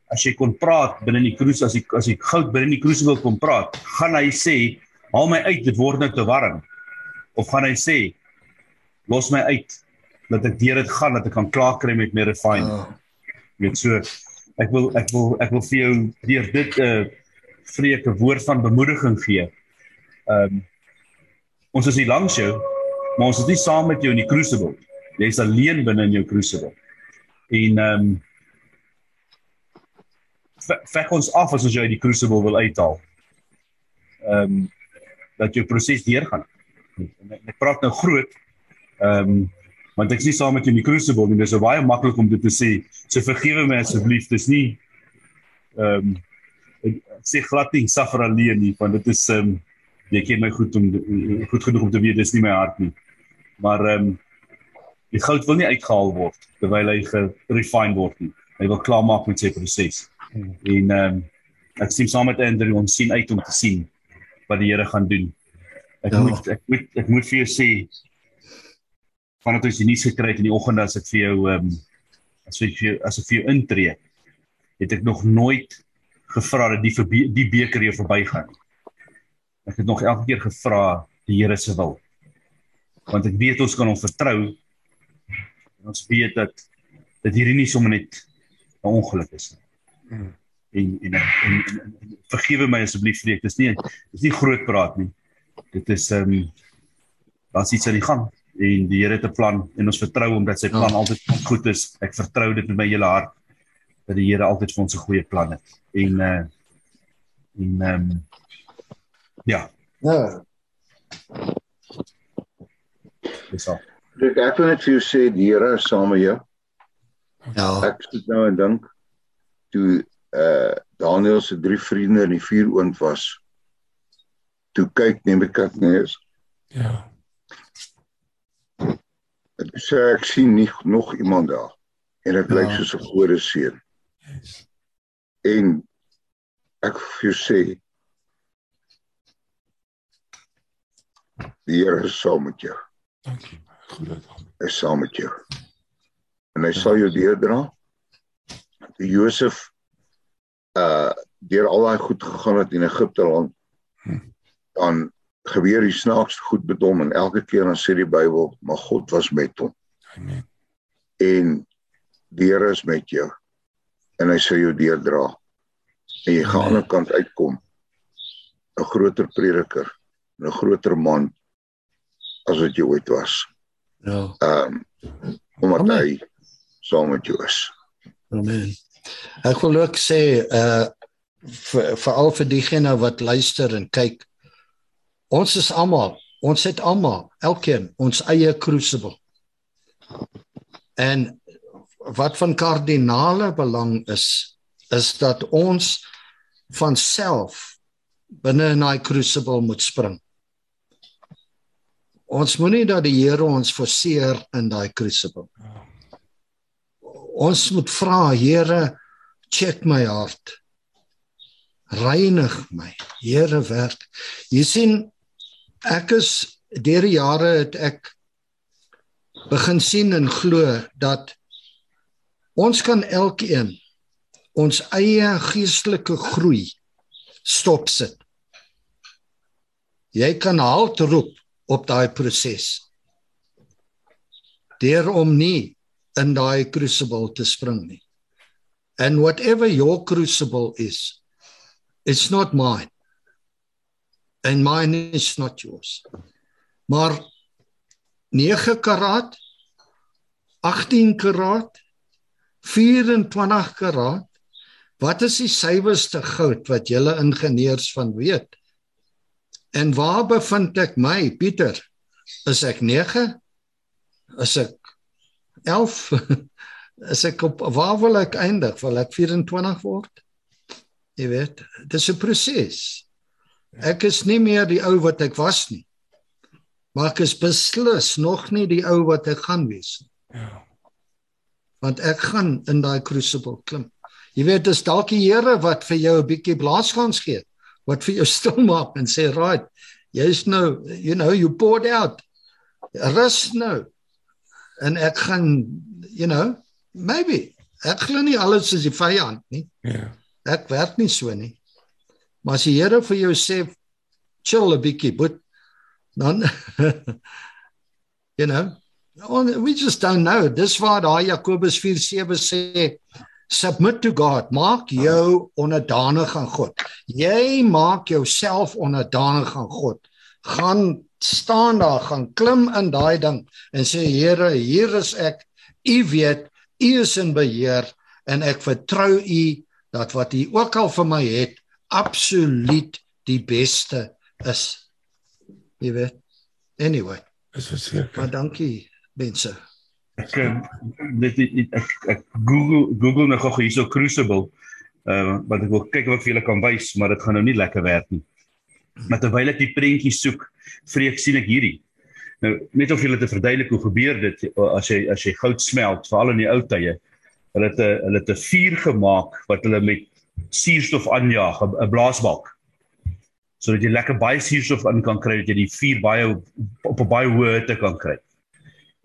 As jy kon praat binne in die crucible as ek as ek goud binne in die crucible kon praat, gaan hy sê, "Haal my uit, dit word nou te warm." Of gaan hy sê, "Los my uit dat ek deur dit gaan dat ek kan klaar kry met my refine." Ja. weet so ek wil ek wil ek wil vir jou deur dit 'n uh, vreek 'n woord van bemoediging gee. Ehm um, ons is hier langs jou, maar ons is nie saam met jou in die crucible. Jy's alleen binne in jou crucible. En ehm um, vek ons af as ons jou uit die crucible wil uithaal. Ehm um, dat jou proses deurgaan. nie. En ek, ek praat nou groot. Ehm um, want ek is nie saam met jou in die crucible nie. Dis baie maklik om dit te sê. So vergewe my asseblief. Dis nie ehm um, ek sê glad nie suffer alleen nie, want dit is ehm um, jy ken my goed om goed genoeg om te weet dis nie my hart nie. Maar ehm um, die goud wil nie uitgehaal word terwyl hy gerefine word nie. Hy wil klaarmaak met sy proses. En ehm um, ek sien saam met Andrew ons sien uit om te sien wat die Here gaan doen. Ek ja. moet ek moet ek moet vir jou sê vandat ons die nuus gekry het in die oggend as ek vir jou ehm um, as ek vir jou as ek vir jou intree het ek nog nooit gevra dat die die beker hier verbygaan. Ek het nog elke keer gevra die Here se wil. Want ek weet ons kan hom vertrou. Ons weet dat dat hierdie nie sommer net 'n ongeluk is nie. En en, en, en, en, en vergewe my asseblief dit. Dis nie dis nie groot praat nie. Dit is ehm um, daar's iets aan die gang en die Here het 'n plan en ons vertrou hom dat sy plan ja. altyd goed is. Ek vertrou dit met my hele hart dat die Here altyd vir ons 'n goeie plan het. En uh en ehm um, ja. Ja. Dis al. Ek ek wil net vir jou sê die Here is saam met jou. Ja. Ek sit nou en dink toe uh Daniel se drie vriende in die vuuroond was. Toe kyk Nebukadnes. Ja. Ek sê ek sien nie nog iemand daar en dit lyk Ja. soos 'n gode seun. Yes. En ek vir jou sê die Here is saam met jou. Dankie. Goed dat hom. Hy is saam met jou. En hy sal jou deurdra. Toe Josef uh deur al daai goed gegaan het in Egipte land Hm. dan gebeur die snaakste goed met hom en elke keer dan sê die Bybel maar God was met hom Amen. en die Here is met jou en hy sal jou deurdra en jy gaan aan die ander kant uitkom 'n groter prediker en 'n groter man as wat jy ooit was Ja. ehm omdat Amen. hy saam met jou is Amen. Ek wil ook sê uh vir veral vir diegene wat luister en kyk. Ons is almal, ons het almal, elkeen ons eie crucible. En wat van kardinale belang is is dat ons van self binne in daai crucible moet spring. Ons moenie dat die Here ons forceer in daai crucible. Ons moet vra, Here, check my hart. Reinig my. Here werk. Jy sien ek is deur die jare het ek begin sien en glo dat ons kan elkeen ons eie geestelike groei stop sit. Jy kan halt roep op daai proses. Deur om nie in daai crucible te spring nie. And whatever your crucible is, it's not mine. And mine is not yours. Maar 9 karaat, 18 karaat, 24 karaat, wat is die suiwerste goud wat julle ingenieurs van weet? En waar bevind ek my, Pieter? Is ek 9? Is ek 11? Is ek op waar wil ek eindig? Wil ek 24 word? Jy weet, dis 'n proses. Ek is nie meer die ou wat ek was nie. Maar ek is beslis nog nie die ou wat ek gaan wees nie. Ja. Want ek gaan in daai crucible klim. Jy weet, dis dalk die Here wat vir jou 'n bietjie blaaskans gee, wat vir jou stil maak en sê, "Right, jy's nou, you know, you poured out. Rus nou." En ek gaan, you know, maybe ek glo nie alles is die vyand nie. Ja. Ek werk nie so nie. Maar as die Here vir jou sê chill 'n bietjie, but dan you know, on, we just don't know. Dis waar daai Jakobus 4:7 sê submit to God. Maak jou onderdanig aan God. Jy maak jouself onderdanig aan God. Gaan staan daar, gaan klim in daai ding en sê Here, hier is ek. U weet, U is in beheer en ek vertrou U dat wat U ook al vir my het absoluut die beste is. Jy weet. Anyway, Dis verseker. maar dankie mense. Ek eh, dit dit- ek, ek Google Google nou gou hierso Crucible. Uh wat ek wil kyk ek vir julle kan wys, maar dit gaan nou nie lekker werk nie. Maar terwyl ek die prentjie soek, vreek sien ek hierdie. Nou net of julle te verduidelik hoe gebeur dit eh, as jy as jy goud smelt, veral in die ou tye. Hulle het 'n hulle het 'n vuur gemaak wat hulle met suurstof aanjaag, 'n blaasbalk. Sodat jy lekker baie suurstof in kan kry dat jy die vuur baie op, 'n baie hoë hitte kan kry.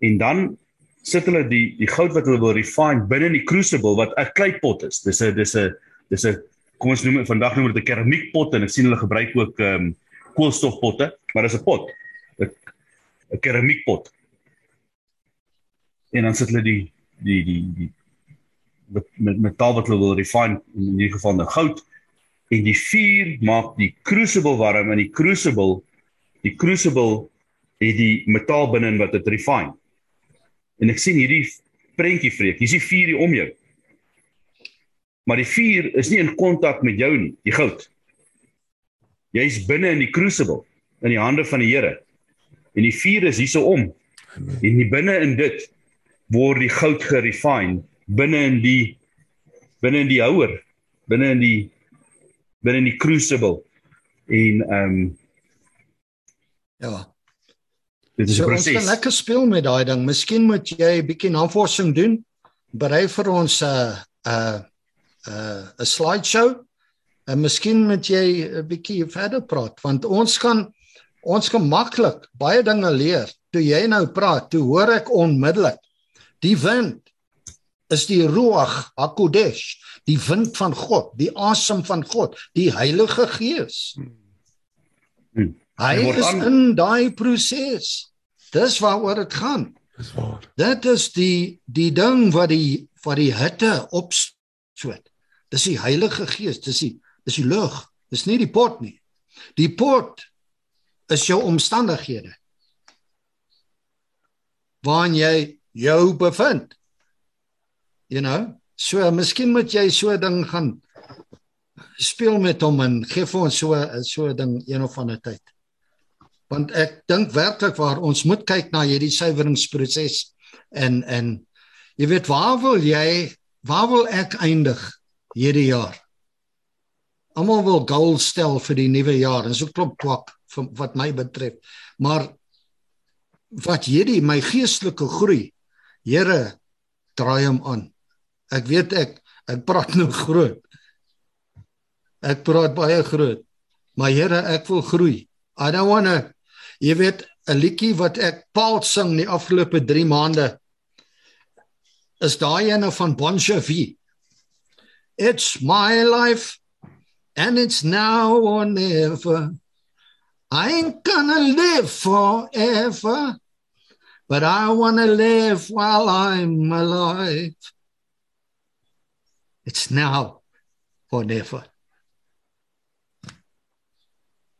En dan sit hulle die die goud wat hulle wil refine binne in die crucible wat 'n kleipot is. Dis 'n dis 'n dis 'n kom ons noem dit vandag noem dit 'n keramiekpot en ek sien hulle gebruik ook ehm um, koolstofpotte, maar dis 'n pot. 'n keramiekpot. En dan sit hulle die die die die met met metaal wat hulle wil refine in hierdie geval nou goud en die vuur maak die crucible warm en die crucible die crucible het die metaal binne in wat dit refine. En ek sien hierdie prentjie vreek. Hier's die vuur hier om jou. Maar die vuur is nie in kontak met jou nie, die goud. Jy's binne in die crucible in die hande van die Here. En die vuur is hierso om. En die binne in dit word die goud gerefine binne in die binne in die houer, binne in die binne in die crucible. En ehm um, Ja. dit is 'n So ons proses. kan lekker speel met daai ding. Miskien moet jy 'n bietjie navorsing doen. Berei vir ons 'n 'n 'n 'n slideshow. En miskien moet jy 'n bietjie verder praat want ons kan ons kan maklik baie dinge leer. Toe jy nou praat, toe hoor ek onmiddellik die wind is die ruach hakodesh, die wind van God, die asem van God, die Heilige Gees. Hmm. Hy is aan- in daai proses. Dis waaroor dit gaan. Dis waar. Dit is die die ding wat die wat die hitte opstoot. Dis die Heilige Gees, dis die dis die lug. Dis nie die pot nie. Die pot is jou omstandighede. Waarin jy jou bevind. You know? So miskien moet jy so ding gaan speel met hom en gee vir ons so so ding een of ander tyd. Want ek dink werklik waar ons moet kyk na hierdie suiweringsproses en en jy weet waar wil jy waar wil ek eindig hierdie jaar? Almal wil goals stel vir die nuwe jaar en so klop kwak vir wat my betref. Maar wat hierdie my geestelike groei, Here, draai hom aan. Ek weet ek ek praat nou groot. Ek praat baie groot. Maar Here, ek wil groei. I don't want to jy weet 'n liedjie wat ek paal sing die afgelope 3 maande is daai ene van Bon Jovi. It's my life and it's now or never. I ain't gonna live forever, but I want to live while I'm alive. It's now or never.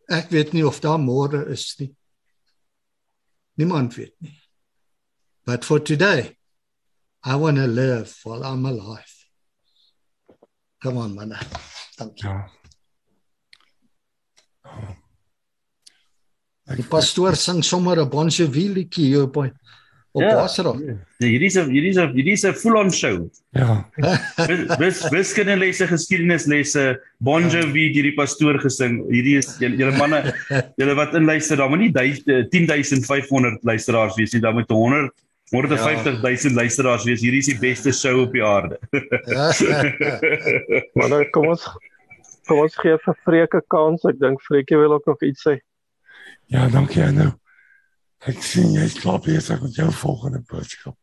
Ek weet nie of daar môre is nie. Niemand weet nie. But for today, I want to live while I'm alive. Come on, man. Dankie. Ja. Die pastoor sing sommer 'n Bon Jovi liedjie hier op op Ja. Basra. Ja, hierdie is 'n hierdie is 'n hierdie is 'n full-on show. Ja. Wis wis wiskundelesse, geskiedenislesse, Bon Jovi deur die pastoor gesing. Hierdie is julle manne, julle wat inluister, daar moet nie duis- eh, 10500 luisteraars wees nie, daar moet 100 150 000 luisteraars wees. Hierdie is die beste show op die aarde. Maar nou kom ons kom ons gee vir Freke kans. Ek dink Freke wil ook nog iets sê. Ja, dankie Anno. Ek sien jy is klaar besig met jou volgende boodskap.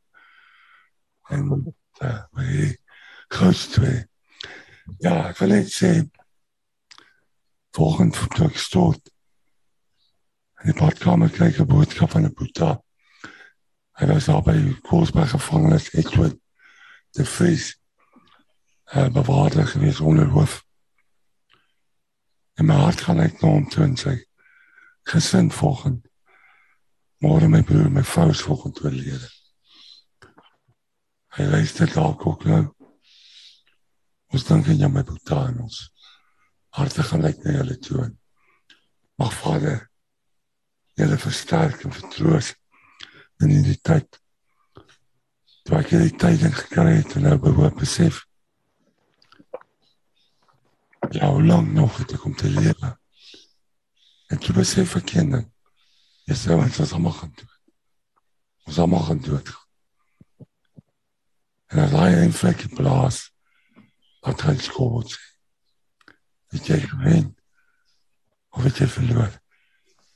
En uh, my grootste twee. Ja, ek wil net sê volgende toe ek stort. En die badkamer kry 'n boodskap van 'n boeta. Hy was daar by Koelsberg gevangenis Edward de Vries. Uh, bewaarder gewees onder hoof. En my hart gaan uit na hom toe en sê gesin volgende. Môre my broer, my vrou is volgende oorlede. Hy luister dalk ook nou. Ons dink aan jou my en ons harte gaan uit na julle toe. Mag Vader julle versterk en vertroos in die tyd. Toe ek hierdie tyding gekry het en nou behoop besef. Ja, hoe lang nog het ek om te lewe? En toe besef ek kinderen, jy sê ons is allemaal gaan dood. Ons allemaal gaan dood. En as hy een vlekje blaas, wat gaan sê, het jy gewen, of het jy verloor?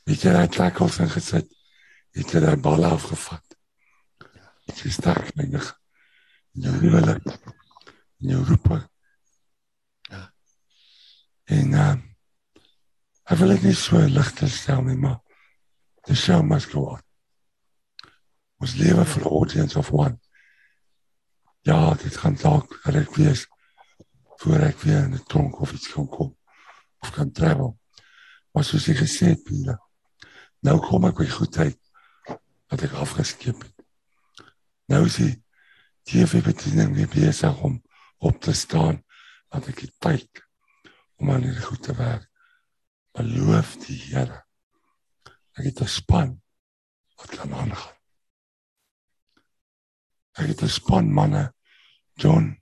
Het jy die tackles ingesit, het jy die bal afgevat, het jy sterk in jou huwelik, jou roeping, en uh, ek wil het nie so lichter stel nie, maar the show must go on. Ons lewe vir the audience of one. Ja, dit gaan dalk reg wees voor ek weer in 'n tronk of iets kan kom of kan travel. Maar soos jy gesê het, Pila, nou kom ek by goed uit wat ek afgeskep het. Nou is die TV-bediening weer besig om op te staan, want ek het tyd om aan hierdie goed te werk. Beloof die Here. Ek het 'n span wat kan aangaan. Ek het 'n span manne John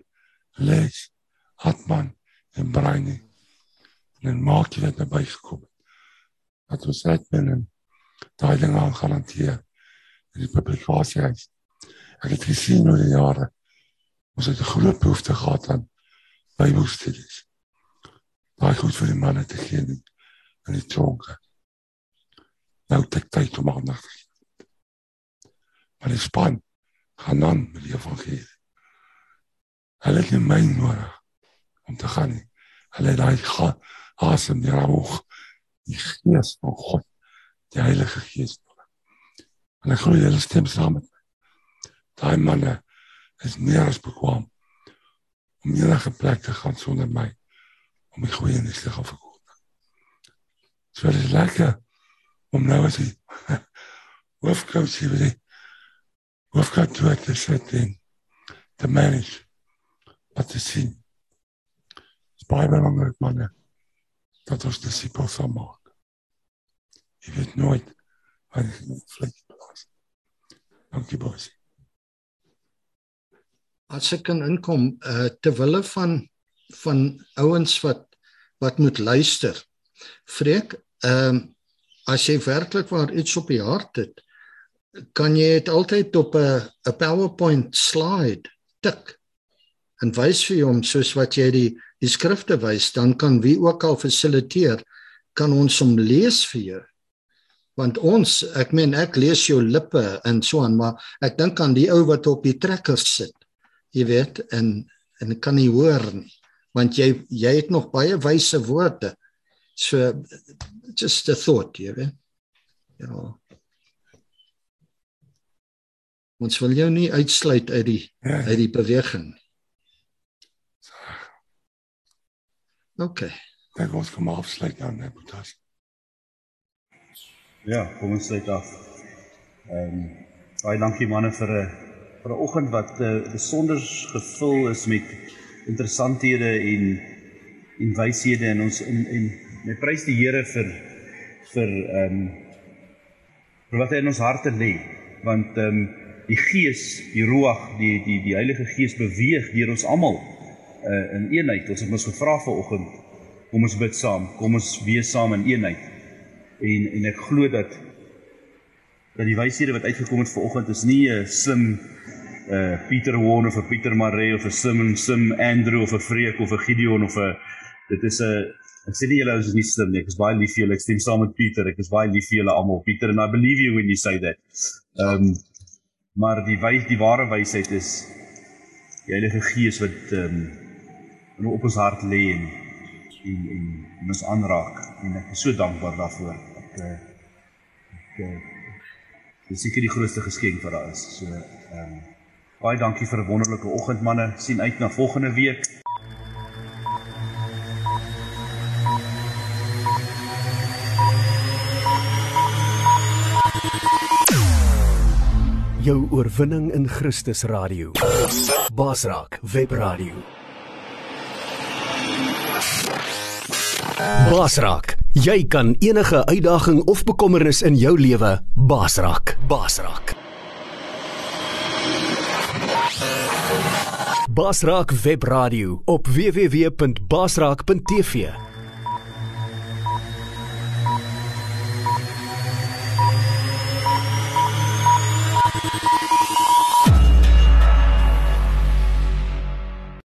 Les Hartman en Brainy. En maak jy dit naby gekom het. Dat ons net binne daai ding aan garandeer publikasie is. Ek het gesien oor die jare ons het 'n groot behoefte gehad aan Bybelstudies. Daai goed vir die manne te gee in die tronke. Nou het tyd om aandag te gee. Maar die span gaan dan met die evangelie. Hulle het nie my nodig om te gaan nie. Hulle het daai asem die raag die gees van God, die Heilige Gees nodig. En ek glo julle stem saam met my. Daai manne is meer as bekwam om enige plek te gaan sonder my om die goeie nuus te gaan verkondig. So dit is lekker om nou as die hoofcoach hier by die hoofcoach te sit en te manage wat te sien. Is baie belangrijk, manne, dat ons disciples sal maak. Je weet nooit in het vlekje plaats. Dankie, boys. As ek kan inkom, uh terwille van van ouens wat wat moet luister. Freek, ehm uh, as jy werklik waar iets op die hart het, kan jy dit altyd op 'n 'n PowerPoint slide tik en wys vir hom soos wat jy die die skrifte wys, dan kan wie ook al fasiliteer kan ons hom lees vir jou. Want ons, ek meen ek lees jou lippe en so aan, maar ek dink aan die ou wat op die trekker sit. Jy weet en en kan nie hoor nie, want jy jy het nog baie wyse woorde. So just a thought, jy weet. Ja. Ons wil jou nie uitsluit uit die uit die beweging. OK. Ek ons kom afsluit dan, hè, Boetas. Ja, kom ons sluit af. Ehm um, baie dankie manne vir 'n vir 'n oggend wat uh, besonder gevul is met interessanthede en en wyshede en ons en en my prys die Here vir vir ehm um, vir wat hy in ons harte lê want ehm um, die gees, die ruach, die die die Heilige Gees beweeg deur ons almal uh, in eenheid. Ons het ons gevra vanoggend, kom ons bid saam, kom ons wees saam in eenheid. En en ek glo dat dat die wyshede wat uitgekom het vanoggend is nie 'n slim uh Pieter Warne of 'n Pieter Maree of 'n Sim Sim Andrew of 'n Freek of 'n Gideon of 'n dit is 'n ek sê nie julle is nie slim nie. Ek is baie lief vir julle. Ek stem saam met Pieter. Ek is baie lief vir julle almal. Pieter and I believe you when you say that. Um maar die wys die ware wysheid is die Heilige Gees wat ehm um, op ons hart lê en en en, en ons aanraak en ek is so dankbaar daarvoor. Ek ek, ek dis seker die grootste geskenk wat daar is. So ehm um, baie dankie vir 'n wonderlike oggend manne. sien uit na volgende week. Jou oorwinning in Christus radio. Basraak web radio. Basraak, Jy kan enige uitdaging of bekommernis in jou lewe baasraak. Baasraak. Basraak Webradio op www.basraak.tv